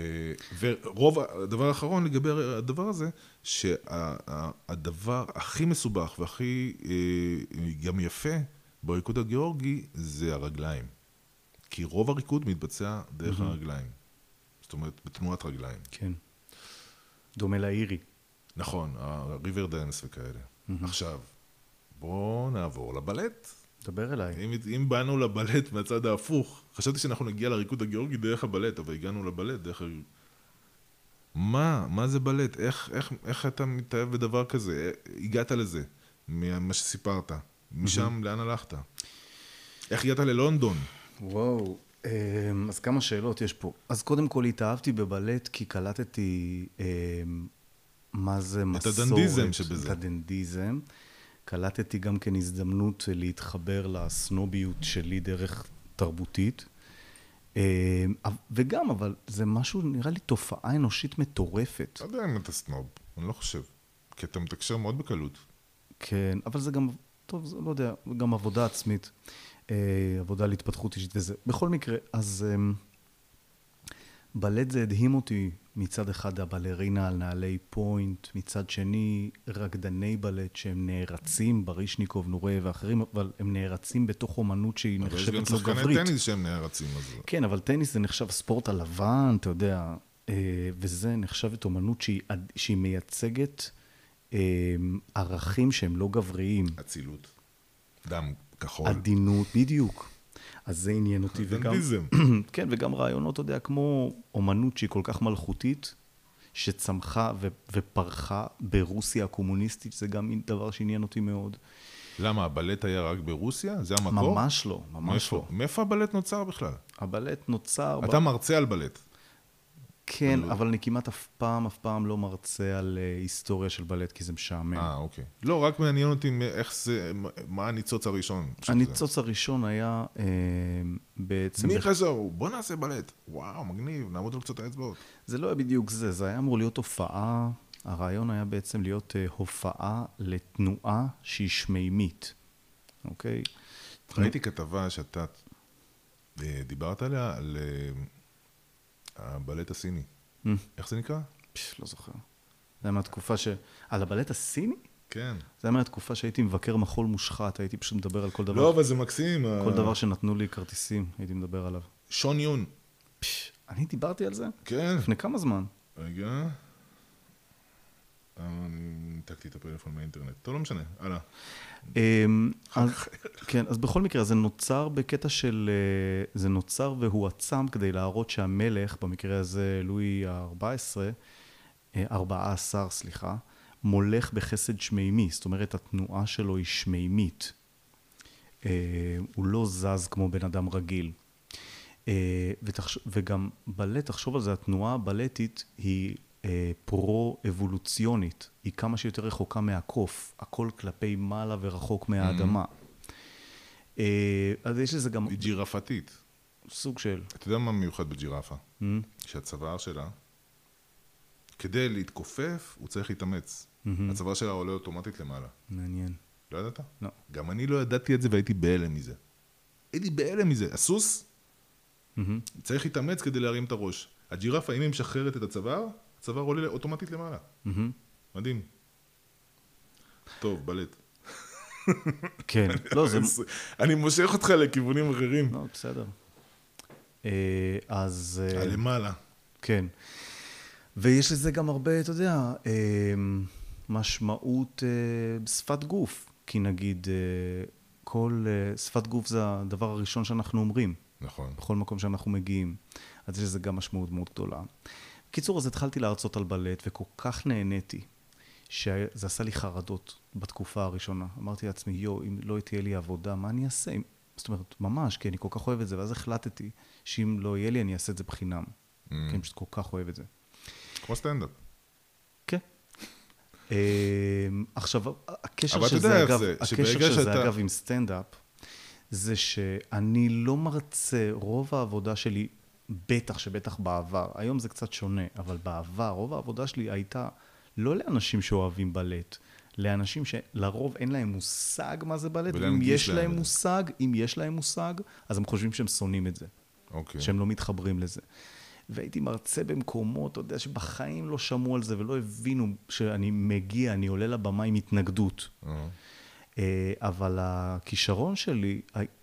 ורוב, הדבר האחרון לגבי הדבר הזה, שהדבר הכי מסובך והכי אה, גם יפה בריקוד הגיאורגי זה הרגליים. כי רוב הריקוד מתבצע דרך הרגליים. זאת אומרת, בתנועת רגליים. כן. דומה לאירי. נכון, ה Riverdance וכאלה. עכשיו, בואו נעבור לבלט. דבר אליי. אם, אם באנו לבלט מהצד ההפוך, חשבתי שאנחנו נגיע לריקוד הגיאורגי דרך הבלט, אבל הגענו לבלט דרך... ה- מה? מה זה בלט? איך, איך, איך אתה מתאהב בדבר כזה? אה, הגעת לזה, ממה שסיפרת. משם לאן הלכת? איך הגעת ללונדון? וואו, אמ, אז כמה שאלות יש פה. אז קודם כל התאהבתי בבלט כי קלטתי אמ, מה זה מסורת. הדנדיזם שבזה. את הדנדיזם. קלטתי גם כן הזדמנות להתחבר לסנוביות שלי דרך תרבותית. אמ, וגם, אבל זה משהו, נראה לי תופעה אנושית מטורפת. לא יודע אם אתה סנוב, אני לא חושב. כי אתה מתקשר מאוד בקלות. כן, אבל זה גם, טוב, זה לא יודע, גם עבודה עצמית, אה, עבודה על התפתחות אישית וזה. בכל מקרה, אז אה, בלט זה הדהים אותי מצד אחד הבלרינה על נעלי פוינט, מצד שני רקדני בלט שהם נערצים, ברישניקוב, נורא ואחרים, אבל הם נערצים בתוך אומנות שהיא אבל יש נחשבת גם לא שחקני גברית. טניס שהם נערצים, אז... כן, אבל טניס זה נחשב ספורט הלבן, אתה יודע, אה, וזה נחשבת אומנות שהיא, שהיא מייצגת אה, ערכים שהם לא גבריים. אצילות. דם כחול. עדינות, בדיוק. אז זה עניין אותי, וגם... דנדיזם. כן, וגם רעיונות, אתה יודע, כמו אומנות שהיא כל כך מלכותית, שצמחה ו- ופרחה ברוסיה הקומוניסטית, זה גם דבר שעניין אותי מאוד. למה, הבלט היה רק ברוסיה? זה המקור? ממש לא, ממש מאיפה? לא. מאיפה הבלט נוצר בכלל? הבלט נוצר... ב- אתה מרצה על בלט. כן, אבל אני כמעט אף פעם, אף פעם לא מרצה על אה, היסטוריה של בלט, כי זה משעמם. אה, אוקיי. לא, רק מעניין אותי איך זה, מה- הניצוץ הראשון. הניצוץ הראשון היה אה, בעצם... מי חזור? בוא נעשה בלט. וואו, מגניב, נעמוד על קצות האצבעות. זה לא היה בדיוק זה, זה היה אמור להיות הופעה, הרעיון היה בעצם להיות אה, הופעה לתנועה שהיא שמימית, אוקיי? ראיתי כתבה שאתה אה, דיברת עליה, על הבלט הסיני. Mm, איך זה נקרא? לא זוכר. זה היה מהתקופה ש... על הבלט הסיני? כן. זה היה מהתקופה שהייתי מבקר מחול מושחת, הייתי פשוט מדבר על כל דבר. לא, אבל זה מקסים. כל דבר שנתנו לי כרטיסים, הייתי מדבר עליו. שון יון. אני דיברתי על זה? כן. לפני כמה זמן? רגע. אה, ניתקתי את הפלאפון מהאינטרנט. טוב, לא משנה. הלאה. אמ, כן, אז בכל מקרה, זה נוצר בקטע של... אה, זה נוצר והועצם כדי להראות שהמלך, במקרה הזה לואי ה-14, 14, סליחה, מולך בחסד שמימי, זאת אומרת, התנועה שלו היא שמימית. אה, הוא לא זז כמו בן אדם רגיל. אה, ותחש... וגם בלט, תחשוב על זה, התנועה הבלטית היא אה, פרו-אבולוציונית, היא כמה שיותר רחוקה מהקוף, הכל כלפי מעלה ורחוק מהאדמה. אה, אז יש לזה גם... היא ג'ירפתית. סוג של. אתה יודע מה מיוחד בג'ירפה? Mm, שהצוואר שלה, כדי להתכופף, הוא צריך להתאמץ. מהמם. הצוואר שלה עולה אוטומטית למעלה. מעניין. לא ידעת? לא. גם אני לא ידעתי את זה והייתי בהלם מזה. הייתי בהלם מזה. הסוס. צריך להתאמץ כדי להרים את הראש. הג'ירפה, אם היא משחררת את הצוואר, הצוואר עולה אוטומטית למעלה. מדהים. טוב, בלט. כן. לא, זה... אני מושך אותך לכיוונים אחרים. לא, בסדר. אה, אז... אה, הלמעלה. כן. ויש לזה גם הרבה, אתה יודע, אה, משמעות אה, שפת גוף. כי נגיד, אה, כל אה, שפת גוף זה הדבר הראשון שאנחנו אומרים, נכון. בכל מקום שאנחנו מגיעים. אז יש לזה גם משמעות מאוד גדולה. בקיצור, אז התחלתי להרצות על בלט, וכל כך נהניתי, שזה עשה לי חרדות בתקופה הראשונה. אמרתי לעצמי, יואו, אם לא תהיה לי עבודה, מה אני אעשה? זאת אומרת, ממש, כי אני כל כך אוהב את זה, ואז החלטתי שאם לא יהיה לי, אני אעשה את זה בחינם. Mm. כי אני פשוט כל כך אוהב את זה. כמו סטנדאפ. כן. אמ, עכשיו, הקשר של זה, אגב, זה, הקשר של זה, אגב, עם סטנדאפ, זה שאני לא מרצה, רוב העבודה שלי, בטח שבטח בעבר, היום זה קצת שונה, אבל בעבר, רוב העבודה שלי הייתה לא לאנשים שאוהבים בלט, לאנשים שלרוב אין להם מושג מה זה בלט, ואם ולהנגיש יש להם להם. מושג, אם יש להם מושג, אז הם חושבים שהם שונאים את זה. אוקיי. שהם לא מתחברים לזה. והייתי מרצה במקומות, אתה יודע, שבחיים לא שמעו על זה ולא הבינו שאני מגיע, אני עולה לבמה עם התנגדות. אה, אבל הכישרון שלי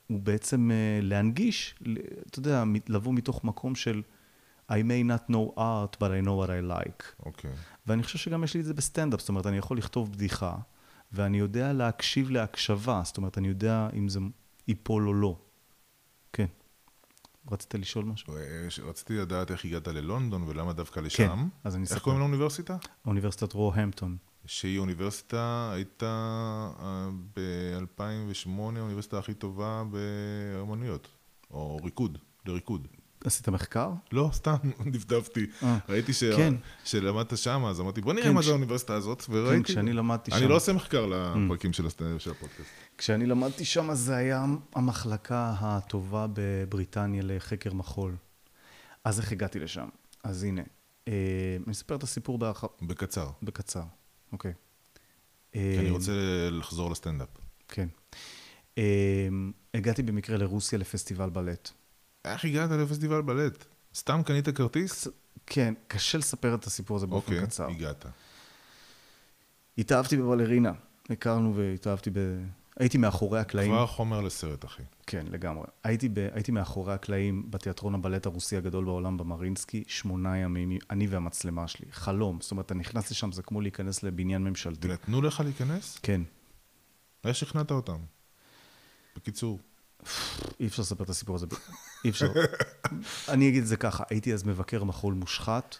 הוא בעצם אה, להנגיש, אתה יודע, לבוא מתוך מקום של I may not know art, but I know what I like. אוקיי. ואני חושב שגם יש לי את זה בסטנדאפ, זאת אומרת, אני יכול לכתוב בדיחה, ואני יודע להקשיב להקשבה, זאת אומרת, אני יודע אם זה ייפול או לא. כן. רצית לשאול משהו? אה, רציתי לדעת איך הגעת ללונדון ולמה דווקא לשם. אז אני איך אספר. קוראים לאוניברסיטה? אוניברסיטת רו-המפטון. שהיא אוניברסיטה, הייתה ב-2008 האוניברסיטה הכי טובה באמנויות, או ריקוד, לריקוד. עשית מחקר? לא, סתם, דפדפתי. אה, ראיתי ש... כן. שלמדת שם, אז אמרתי, בוא נראה כן, מה זה האוניברסיטה הזאת, כן, וראיתי... כשאני למדתי אני שם. לא עושה מחקר לפרקים של הסט- של הפודקאסט. כשאני למדתי שם, זה היה המחלקה הטובה בבריטניה לחקר מחול. אז איך הגעתי לשם? אז הנה, אה, אני אספר את הסיפור בהרח... בקצר, בקצר, אוקיי. כי אה, אני רוצה לחזור לסטנדאפ. כן. אה, הגעתי במקרה לרוסיה לפסטיבל בלט. איך הגעת לפסטיבל בלט? סתם קנית כרטיס? כן, קשה לספר את הסיפור הזה באופן אוקיי, קצר. הגעת. התאהבתי בבלרינה. הכרנו והתאהבתי ב... הייתי מאחורי הקלעים. כבר חומר לסרט, אחי. כן, לגמרי. הייתי, ב, הייתי מאחורי הקלעים בתיאטרון הבלט הרוסי הגדול בעולם במרינסקי, שמונה ימים, אני והמצלמה שלי. חלום. זאת אומרת, אתה נכנס לשם, זה כמו להיכנס לבניין ממשלתי. ונתנו לך להיכנס? כן. איך שכנעת אותם? בקיצור, אי אפשר לספר את הסיפור הזה. אי אפשר. אני אגיד את זה ככה, הייתי אז מבקר מחול מושחת.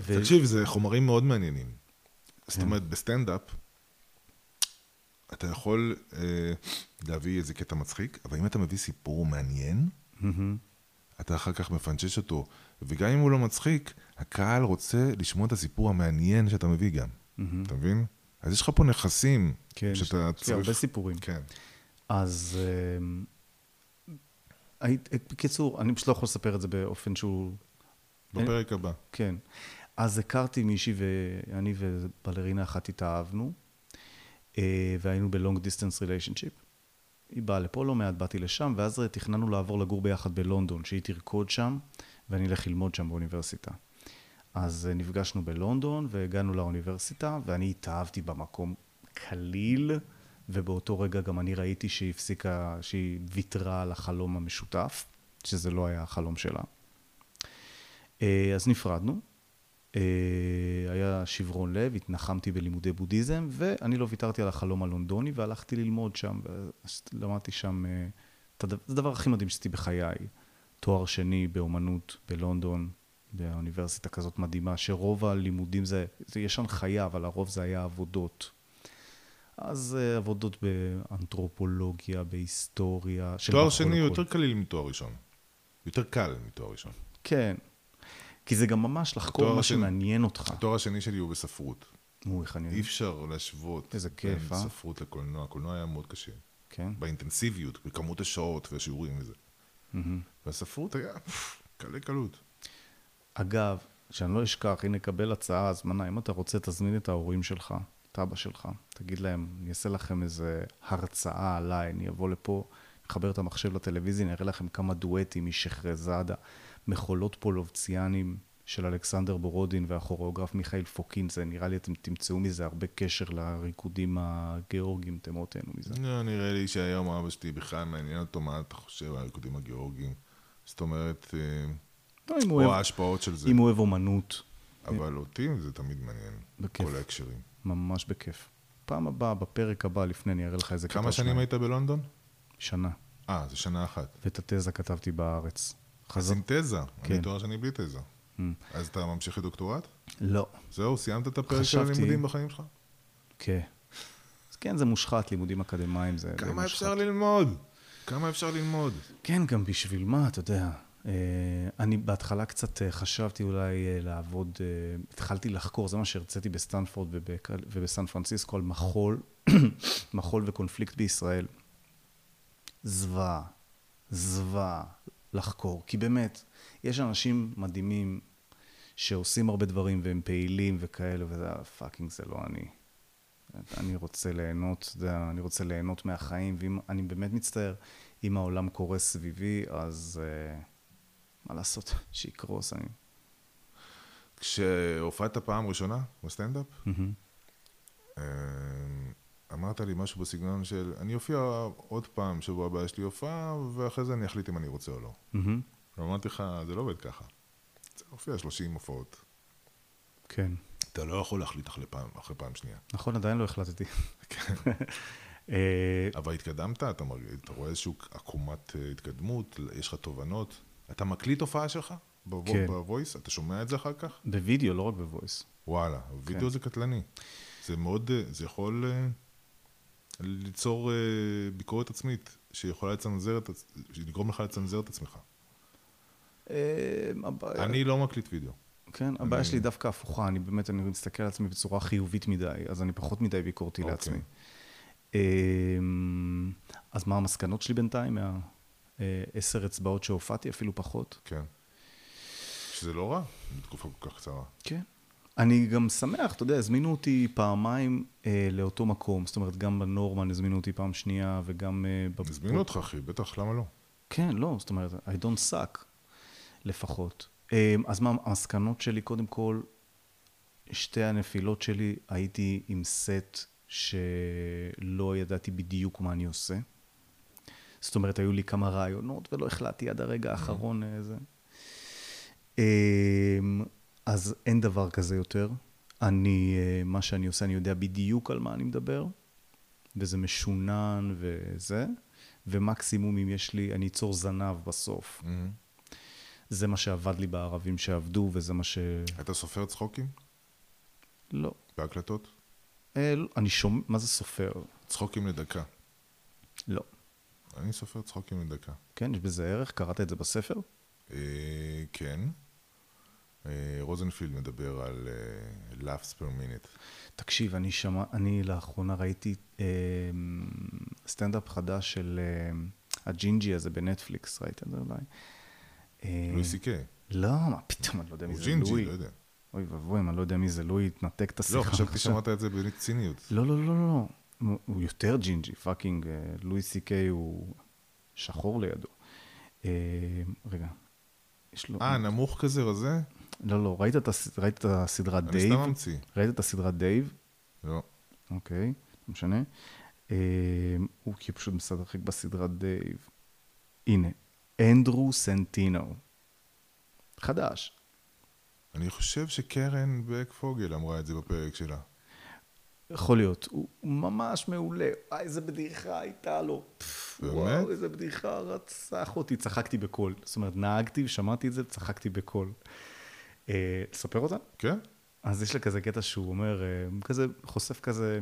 ו... תקשיב, זה חומרים מאוד מעניינים. זאת כן. אומרת, בסטנדאפ, אתה יכול אה, להביא איזה קטע מצחיק, אבל אם אתה מביא סיפור מעניין, מהמם. אתה אחר כך מפנצ'ש אותו, וגם אם הוא לא מצחיק, הקהל רוצה לשמוע את הסיפור המעניין שאתה מביא גם. אתה מבין? אז יש לך פה נכסים כן, שאתה יש לי הרבה סיפורים. כן. אז אמ, היית- בקיצור, אני פשוט לא יכול לספר את זה באופן שהוא... בפרק הבא. כן. אז הכרתי מישהי ואני ובלרינה אחת התאהבנו, אה, והיינו ב-long distance relationship. היא באה לפה לא מעט, באתי לשם, ואז תכננו לעבור לגור ביחד בלונדון, שהיא תרקוד שם, ואני אלך ללמוד שם באוניברסיטה. אז אה, נפגשנו בלונדון, והגענו לאוניברסיטה, ואני התאהבתי במקום כליל, ובאותו רגע גם אני ראיתי שהיא הפסיקה, שהיא ויתרה על החלום המשותף, שזה לא היה החלום שלה. אה, אז נפרדנו. אה, היה שברון לב, התנחמתי בלימודי בודהיזם, ואני לא ויתרתי על החלום הלונדוני, והלכתי ללמוד שם, ולמדתי שם, אה, זה הדבר הכי מדהים שעשיתי בחיי. תואר שני באומנות בלונדון, באוניברסיטה כזאת מדהימה, שרוב הלימודים זה, זה יש הנחיה, אבל הרוב זה היה עבודות. אז אה, עבודות באנתרופולוגיה, בהיסטוריה. תואר שני הוא. יותר קליל מתואר ראשון. יותר קל מתואר ראשון. כן. כי זה גם ממש לחקור מה שמעניין אותך. התואר השני שלי הוא בספרות. נו, איך אני... אי אפשר להשוות איזה כיף, אה? ספרות לקולנוע. הקולנוע היה מאוד קשה. כן. באינטנסיביות, בכמות השעות והשיעורים וזה. והספרות היה קלי קלות. אגב, שאני לא אשכח, הנה, קבל הצעה, הזמנה, אם אתה רוצה, תזמין את ההורים שלך, את אבא שלך, תגיד להם, אני אעשה לכם איזה הרצאה עליי, אני אבוא לפה, אחבר את המחשב לטלוויזיה, אני אראה לכם כמה דואטים משחרזאדה, מחולות פולובציאנים של אלכסנדר בורודין והכוריאוגרף מיכאל פוקין, זה נראה לי, אתם תמצאו מזה הרבה קשר לריקודים הגיאורגיים, אתם תהנו מזה. לא, נראה לי שהיום אבא שלי בכלל מעניין אותו מה אתה חושב על הריקודים הגיאורגיים. זאת אומרת, אה, לא, או אוהב- ההשפעות של זה. אם הוא אוהב אומנות, אבל אותי זה תמיד מעניין. בכיף. כל ההקשרים. ממש בכיף. פעם הבאה, בפרק הבא, לפני, אני אראה לך איזה כמה קטע שנים שניים. היית בלונדון? שנה. אה, זה שנה אחת. ואת התזה כתבתי בארץ. עם תזה. כן. אני תואר שני בלי תזה. Mm. אז אתה ממשיך לדוקטורט? לא. זהו, סיימת את הפרק של הלימודים בחיים שלך? כן. אז כן, זה מושחת, לימודים אקדמיים זה די כמה מושחת. אפשר ללמוד? כמה אפשר ללמוד? כן, גם בשביל מה, אתה יודע. אה, אני בהתחלה קצת אה, חשבתי אולי אה, לעבוד, התחלתי לחקור, זה מה שהרציתי בסטנפורד ובסן פרנסיסקו, על מחול, מחול וקונפליקט בישראל. זוועה, זוועה לחקור. כי באמת, יש אנשים מדהימים שעושים הרבה דברים והם פעילים וכאלה, וזה fucking, זה לא אני. אני רוצה ליהנות, אני רוצה ליהנות מהחיים, ואם, אני באמת מצטער, אם העולם קורס סביבי, אז אה, מה לעשות, שיקרוס, אני... כשהופעת פעם ראשונה בסטנדאפ. אה, אמרת לי משהו בסגנון של, אני אופיע עוד פעם, שבוע הבא יש לי הופעה, ואחרי זה אני אחליט אם אני רוצה או לא. מהמם. ואמרתי לך, זה לא עובד ככה. זה מופיע 30 הופעות. כן. אתה לא יכול להחליט אחרי פעם, אחרי פעם שנייה. נכון, עדיין לא החלטתי. אה, אבל התקדמת, אתה, מרגיש, אתה רואה איזושהי עקומת אה, התקדמות, יש לך תובנות. אתה מקליט הופעה שלך? בוו- כן. בוויס? אתה שומע את זה אחר כך? בווידאו, לא רק בוויס. וואלה, וידאו זה קטלני. זה מאוד, אה, זה יכול ליצור אה, ביקורת עצמית, שיכולה לצנזר את, עצ- לגרום לך לצנזר את עצמך. אה, הבעיה- אני לא מקליט וידאו. כן, הבעיה שלי דווקא הפוכה, אני באמת, אני מסתכל על עצמי בצורה חיובית מדי, אז אני פחות מדי ביקורתי אוקיי. לעצמי. אמ, אז מה המסקנות שלי בינתיים מהעשר אצבעות שהופעתי, אפילו פחות? כן. שזה לא רע, בתקופה כל כך קצרה. כן. אני גם שמח, אתה יודע, הזמינו אותי פעמיים אה, לאותו מקום, זאת אומרת, גם בנורמן הזמינו אותי פעם שנייה, וגם... אה, הזמינו אותך, אחי, בטח, למה לא? כן, לא, זאת אומרת, I don't suck, לפחות. אמ, אז מה המסקנות שלי? קודם כל, שתי הנפילות שלי, הייתי עם סט שלא ידעתי בדיוק מה אני עושה. זאת אומרת, היו לי כמה רעיונות ולא החלטתי עד הרגע האחרון איזה. אז אין דבר כזה יותר. אני, אה, מה שאני עושה, אני יודע בדיוק על מה אני מדבר, וזה משונן וזה, ומקסימום אם יש לי, אני אצור זנב בסוף. מהמם. זה מה שעבד לי בערבים שעבדו, וזה מה ש... אתה סופר צחוקים? לא. בהקלטות? אה, לא, אני שומע, מה זה סופר? צחוקים לדקה. לא. אני סופר צחוקים לדקה. כן, יש בזה ערך? קראת את זה בספר? אה, כן. אה, רוזנפילד מדבר על אה, laughs per minute. תקשיב, אני שמע, אני לאחרונה ראיתי אה, סטנדאפ חדש של אה, הג'ינג'י הזה בנטפליקס, ראית את זה אולי? אה, לואי סי קיי. לא, מה פתאום, אני לא יודע מי הוא זה ג'ינג'י, לואי. לא יודע. אוי ואבוי, אם אני לא יודע מי זה לואי, התנתק את השיחה. לא, חשבתי. שאמרת את זה בציניות. לא, לא, לא, לא, לא. הוא- הוא יותר ג'ינג'י, fucking, לואי סי קיי הוא שחור לידו. רגע, יש לו... אה, נמוך כזה רזה? לא, לא, ראית את הס- ראית את הסדרה אני דייב? סתם ממציא. ראית את הסדרה דייב? לא. אוקיי, לא משנה. אה, הוא כי פשוט משחק בסדרת דייב. הנה, אנדרו סנטינו. חדש. אני חושב שקרן בק פוגל אמרה את זה בפרק שלה. יכול להיות. הוא ממש מעולה. אה, איזה בדיחה הייתה לו. באמת? וואו, איזה בדיחה רצח אותי. צחקתי בקול. זאת אומרת, נהגתי ושמעתי את זה וצחקתי בקול. אה, לספר אותה? כן? אז יש לה כזה קטע שהוא אומר, אה, כזה, חושף כזה,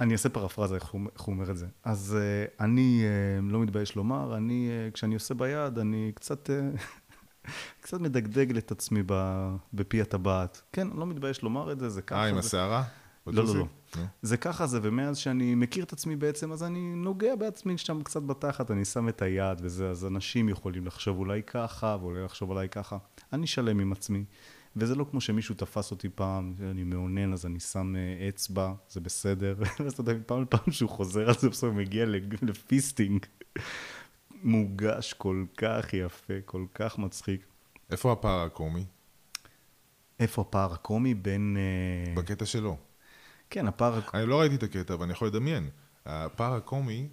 אני אעשה פרפרזה איך הוא, אומר את זה. אז אה, אני לא מתבייש לומר, אני, כשאני עושה ביד, אני קצת, קצת מדגדג את עצמי בפי הטבעת. כן, אני לא מתבייש לומר את זה, זה ככה. אה, עם. השערה? לא, לא, לא. זה ככה זה, ומאז שאני מכיר את עצמי בעצם, אז אני נוגע בעצמי שם קצת בתחת, אני שם את היד וזה, אז אנשים יכולים לחשוב אולי ככה, ואולי לחשוב אולי ככה. אני שלם עם עצמי. וזה לא כמו שמישהו תפס אותי פעם, אני מאונן, אז אני שם אה, אצבע, זה בסדר. ואז אתה יודע, פעם לפעם שהוא חוזר על זה, בסוף הוא מגיע לפיסטינג. מוגש כל כך יפה, כל כך מצחיק. איפה הפער הקומי? איפה הפער הקומי בין... אה, בקטע שלו. כן, הפער... אני לא ראיתי את הקטע, אבל אני יכול לדמיין. הפער הקומי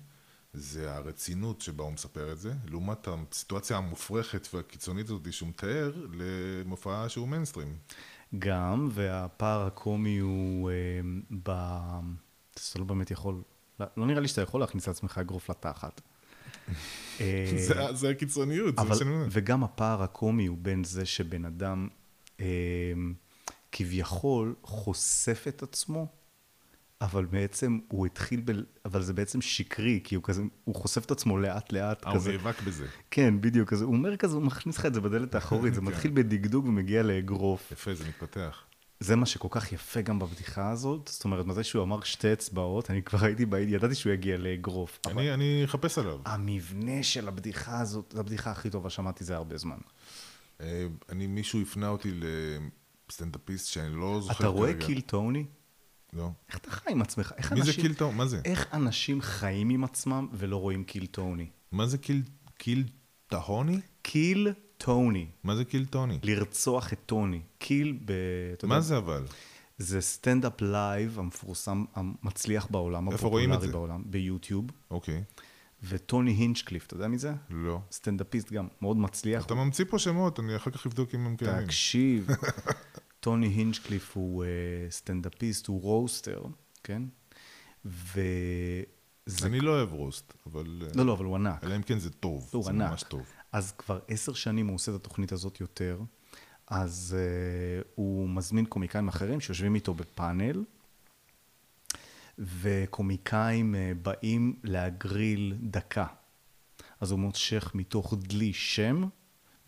זה הרצינות שבה הוא מספר את זה, לעומת הסיטואציה המופרכת והקיצונית הזאת שהוא מתאר למופע שהוא מיינסטרים. גם, והפער הקומי הוא אה, ב... אתה לא באמת יכול... לא, לא נראה לי שאתה יכול להכניס לעצמך אגרוף לתחת. אה, זה- זה הקיצוניות, זה מה אבל, שאני אומר. וגם הפער הקומי הוא בין זה שבן אדם אה, כביכול חושף את עצמו, אבל בעצם הוא התחיל, ב... אבל זה בעצם שקרי, כי הוא כזה, הוא חושף את עצמו לאט לאט אה, הוא. נאבק בזה. כן, בדיוק, כזה, הוא אומר כזה, הוא מכניס לך את זה בדלת האחורית, זה כן. מתחיל בדגדוג ומגיע לאגרוף. יפה, זה מתפתח. זה מה שכל כך יפה גם בבדיחה הזאת, זאת אומרת, מתי שהוא אמר שתי אצבעות, אני כבר הייתי, בעיד, ידעתי שהוא יגיע לאגרוף. אבל אני אני אחפש עליו. המבנה של הבדיחה הזאת, זו הבדיחה הכי טובה, שמעתי זה הרבה זמן. אה, אני, מישהו הפנה אותי לסטנדאפיסט שאני לא זוכר אתה רואה כרגע. Kill Tony? לא. איך אתה חי עם עצמך? איך מי זה אנשים... Kill Tony? מה זה? איך אנשים חיים עם עצמם ולא רואים Kill Tony? מה זה Kill, Kill Tony? Kill Tony. מה זה Kill Tony? לרצוח את טוני. Kill ב... מה יודע, זה אבל? זה סטנדאפ live המפורסם, המצליח בעולם, איפה רואים את הפופולרי זה? בעולם, ביוטיוב. אוקיי. וטוני הינצ'קליף, אתה יודע מי זה? לא. סטנדאפיסט גם, מאוד מצליח. אתה ממציא פה שמות, אני אחר כך אבדוק אם הם קיימים. תקשיב, טוני הינצ'קליף הוא אה, סטנדאפיסט, הוא roaster, כן? וזה... אני לא אוהב roast, אבל... אה, לא, לא, אבל הוא ענק. אלא אם כן זה טוב. הוא זה ענק. ממש טוב. אז כבר עשר שנים הוא עושה את התוכנית הזאת יותר, אז uh, הוא מזמין קומיקאים אחרים שיושבים איתו בפאנל, וקומיקאים uh, באים להגריל דקה. אז הוא מושך מתוך דלי שם,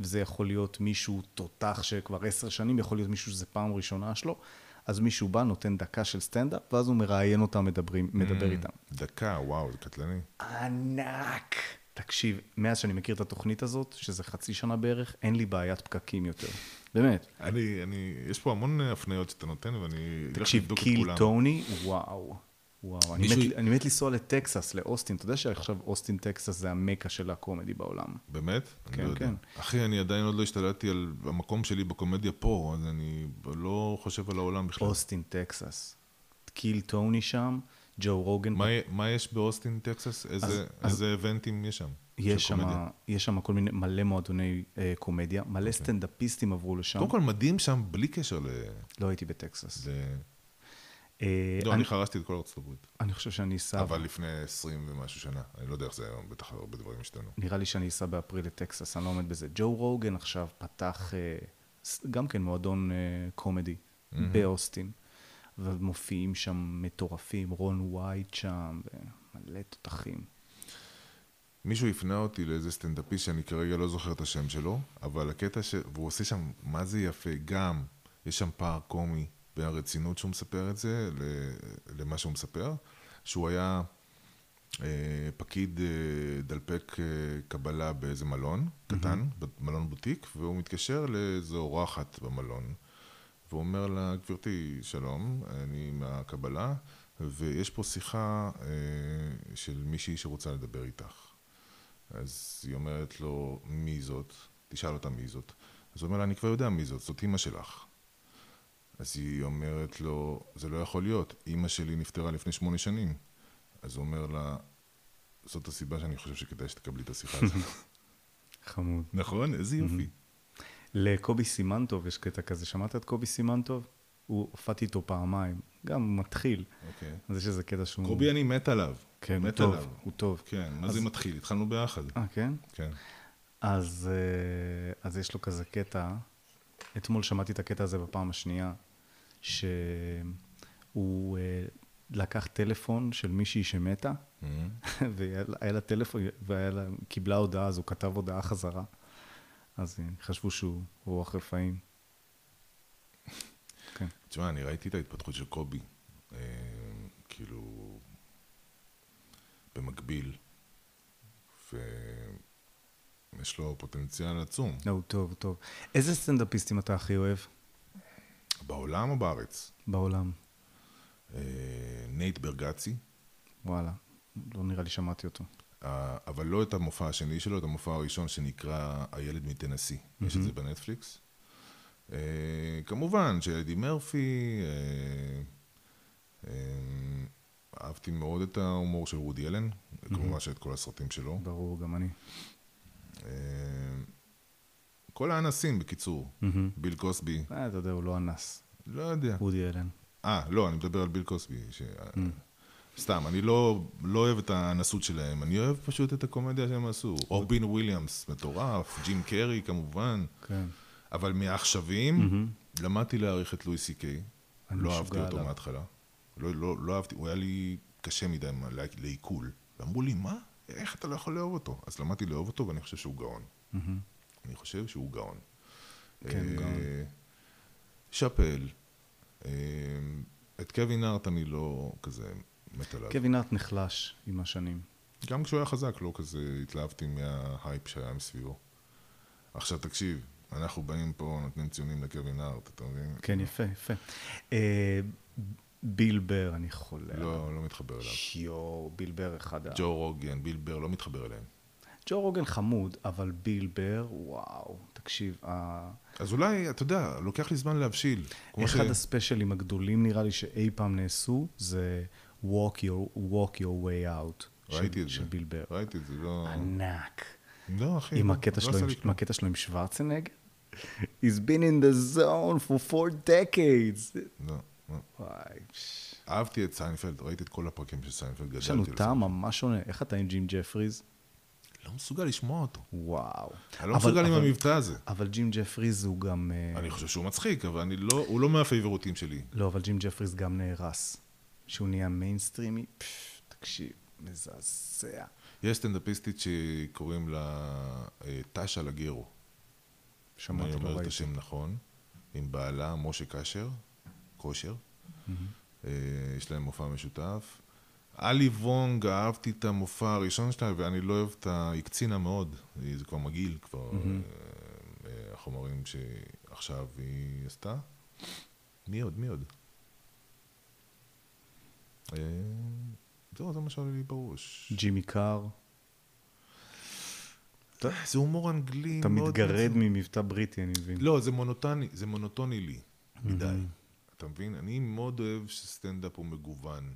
וזה יכול להיות מישהו תותח שכבר עשר שנים, יכול להיות מישהו שזה פעם ראשונה שלו, אז מישהו בא, נותן דקה של סטנדאפ, ואז הוא מראיין אותם, מדברים, מדבר איתם. דקה, וואו, זה קטלני. ענק. תקשיב, מאז שאני מכיר את התוכנית הזאת, שזה חצי שנה בערך, אין לי בעיית פקקים יותר. באמת. אני, אני, יש פה המון הפניות שאתה נותן, ואני תקשיב, Kill. Tony, וואו. וואו, אני מת, אני מת לנסוע לטקסס, לאוסטין. אתה יודע שעכשיו אוסטין, טקסס זה המקה של ה comedy בעולם. באמת? כן, לא. כן. אחי, אני עדיין עוד לא השתלטתי על המקום שלי בקומדיה פה, אז אני לא חושב על העולם בכלל. אוסטין, טקסס. Kill Tony שם, ג'ו רוגן. מה, מה יש באוסטין, טקסס? איזה, אז- איזה איבנטים יש שם? יש שם? יש שם כל מיני, מלא מועדוני אה, קומדיה, מלא סטנדאפיסטים עברו לשם. אוקיי. קודם כל מדהים שם, בלי קשר ל... לא הייתי בטקסס. ל... אה, לא, אני, חרשתי את כל ארצות הברית. אני חושב שאני אסע, אבל לפני 20 ומשהו שנה. אני לא יודע איך זה היום, בטח הרבה דברים השתנו. נראה לי שאני אסע באפריל לטקסס, אני לא עומד בזה. ג'ו רוגן עכשיו פתח אה, גם כן מועדון אה, קומדי באוסטין, ומופיעים שם מטורפים, רון וייט שם, ומלא תותחים. מישהו הפנה אותי לאיזה סטנדאפיסט שאני כרגע לא זוכר את השם שלו, אבל הקטע ש... והוא עושה שם, מה זה יפה, גם, יש שם פער קומי בין הרצינות שהוא מספר את זה למה שהוא מספר, שהוא היה אה, פקיד אה, דלפק אה, קבלה באיזה מלון קטן, מלון בוטיק, והוא מתקשר לאיזו אורחת במלון, והוא אומר לה, גברתי, שלום, אני מהקבלה, ויש פה שיחה של מישהי שרוצה לדבר איתך. אז היא אומרת לו, מי זאת? תשאל אותה מי זאת. אז הוא אומר לה, אני כבר יודע מי זאת, זאת אימא שלך. אז היא אומרת לו, זה לא יכול להיות, אימא שלי נפטרה לפני שמונה שנים. אז הוא אומר לה, זאת הסיבה שאני חושב שכדאי שתקבלי את השיחה הזאת. חמוד. נכון? איזה יופי. לקובי סימנטוב יש קטע כזה, שמעת את קובי סימנטוב? הוא הופעתי איתו פעמיים, גם מתחיל. אוקיי. אז יש איזה קטע שהוא... קובי, אני מת עליו. כן, הוא טוב, עליו. הוא טוב. כן, מה אז- זה מתחיל? התחלנו ביחד. אה, כן? כן. אז, אה, אז יש לו כזה קטע, אתמול שמעתי את הקטע הזה בפעם השנייה, שהוא אה, לקח טלפון של מישהי שמתה, והיה לה- היה לה טלפון, וקיבלה הודעה, אז הוא כתב הודעה חזרה. אז חשבו שהוא רוח רפאים. כן. תשמע, אני ראיתי את ההתפתחות של קובי. אה, כאילו, במקביל, ויש לו פוטנציאל עצום. לא, טוב, טוב. איזה סטנדאפיסטים אתה הכי אוהב בעולם או בארץ? בעולם? אה, נייט ברגצי, וואלה, לא נראה לי שמעתי אותו. אה, אבל לא את המופע השני שלו, את המופע הראשון שנקרא הילד מטנסי. יש את זה בנטפליקס. אה, כמובן שאדי מרפי, אה, אה, אהבתי מאוד את ההומור של וודי אלן, כמובן שאת כל הסרטים שלו. ברור, גם אני. כל האנסים, בקיצור. ביל קוסבי, אה, אתה יודע, הוא לא אנס. לא יודע. וודי אלן. אה, לא, אני מדבר על ביל קוסבי. ש... סתם, אני לא, לא אוהב את האנסות שלהם, אני אוהב פשוט את הקומדיה שהם עשו. רובין וויליאמס, מטורף, ג'ים קרי כמובן, כן. אבל מהעכשוויים, למדתי להעריך את לואי סי קיי. לא אהבתי אותו עליו. מההתחלה. לא, לא, לא אהבתי, הוא היה לי קשה מדי לה- לעיכול. ואמרו לי, מה? איך אתה לא יכול לאהוב אותו? אז למדתי לאהוב אותו, ואני חושב שהוא גאון. אני חושב שהוא גאון. כן, אה, גאון. שאפל. אה, את קווין הארט אני לא כזה מת עליו. קווין הארט נחלש עם השנים. גם כשהוא היה חזק, לא כזה התלהבתי מההייפ שהיה מסביבו. עכשיו תקשיב, אנחנו באים פה, נותנים ציונים לקווין הארט, אתה מבין? כן, יפה, יפה. אה, ביל בר, אני חולה. לא, לא מתחבר אליו. יואו, ביל בר אחד ה... ג'ו רוגן, ביל בר, לא מתחבר אליהם. ג'ו רוגן חמוד, אבל ביל בר, וואו, תקשיב, ה- אז אולי, אתה יודע, לוקח לי זמן להבשיל. אחד הספיישלים הגדולים נראה לי שאי פעם נעשו, זה Walk Your, walk your Way Out. ראיתי של, את זה. של ביל בר. ראיתי את זה, לא... ענק. לא, אחי. עם לא- הקטע לא שלו, עם- עם. הקטע שלו עם שוורצנגר. He's been in the zone for four decades. לא, לא. וואי. אהבתי את סיינפלד, ראיתי את כל הפרקים של סיינפלד, יש לנו טעם. ממש שונה. איך אתה עם ג'ים ג'פריז? לא מסוגל לשמוע אותו. וואו. אני לא אבל- מסוגל עם אבל- המבטא הזה. אבל ג'ים ג'פריז הוא גם... אה, אני חושב שהוא מצחיק, אבל אני לא, הוא לא מהפייבוריטים שלי. לא, אבל ג'ים ג'פריס גם נהרס. שהוא נהיה מיינסטרימי, פש, תקשיב, מזעזע. יש סטנדאפיסטית שקוראים לה אה, נטשה לגרו. שמעתי, אני לא אומר את ראיתי. השם נכון, עם בעלה משה קשר, כושר. אה, יש להם מופע משותף. עלי וונג, אהבתי את המופע הראשון שלה, ואני לא אוהב את ה... היא קצינה מאוד, היא- זה כבר מגעיל, כבר אה, אה, החומרים שעכשיו היא עשתה. מי עוד? מי עוד? אה, זהו, זה מה שעולה לי בראש. ג'ימי קאר, זה הומור אנגלי אתה. מתגרד. ממבטא בריטי, אני מבין. לא, זה מונוטוני, זה מונוטוני לי, מדי. אתה מבין? אני מאוד אוהב שסטנדאפ הוא מגוון.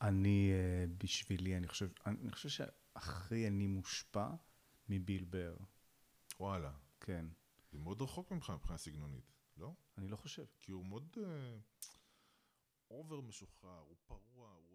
אני, אה, בשבילי, אני חושב, אני חושב שהכי אני מושפע מביל בר. וואלה. כן, זה מאוד רחוק ממך מבחינה סגנונית, לא? אני לא חושב. כי הוא מאוד אובר משוחרר, הוא פרוע, הוא...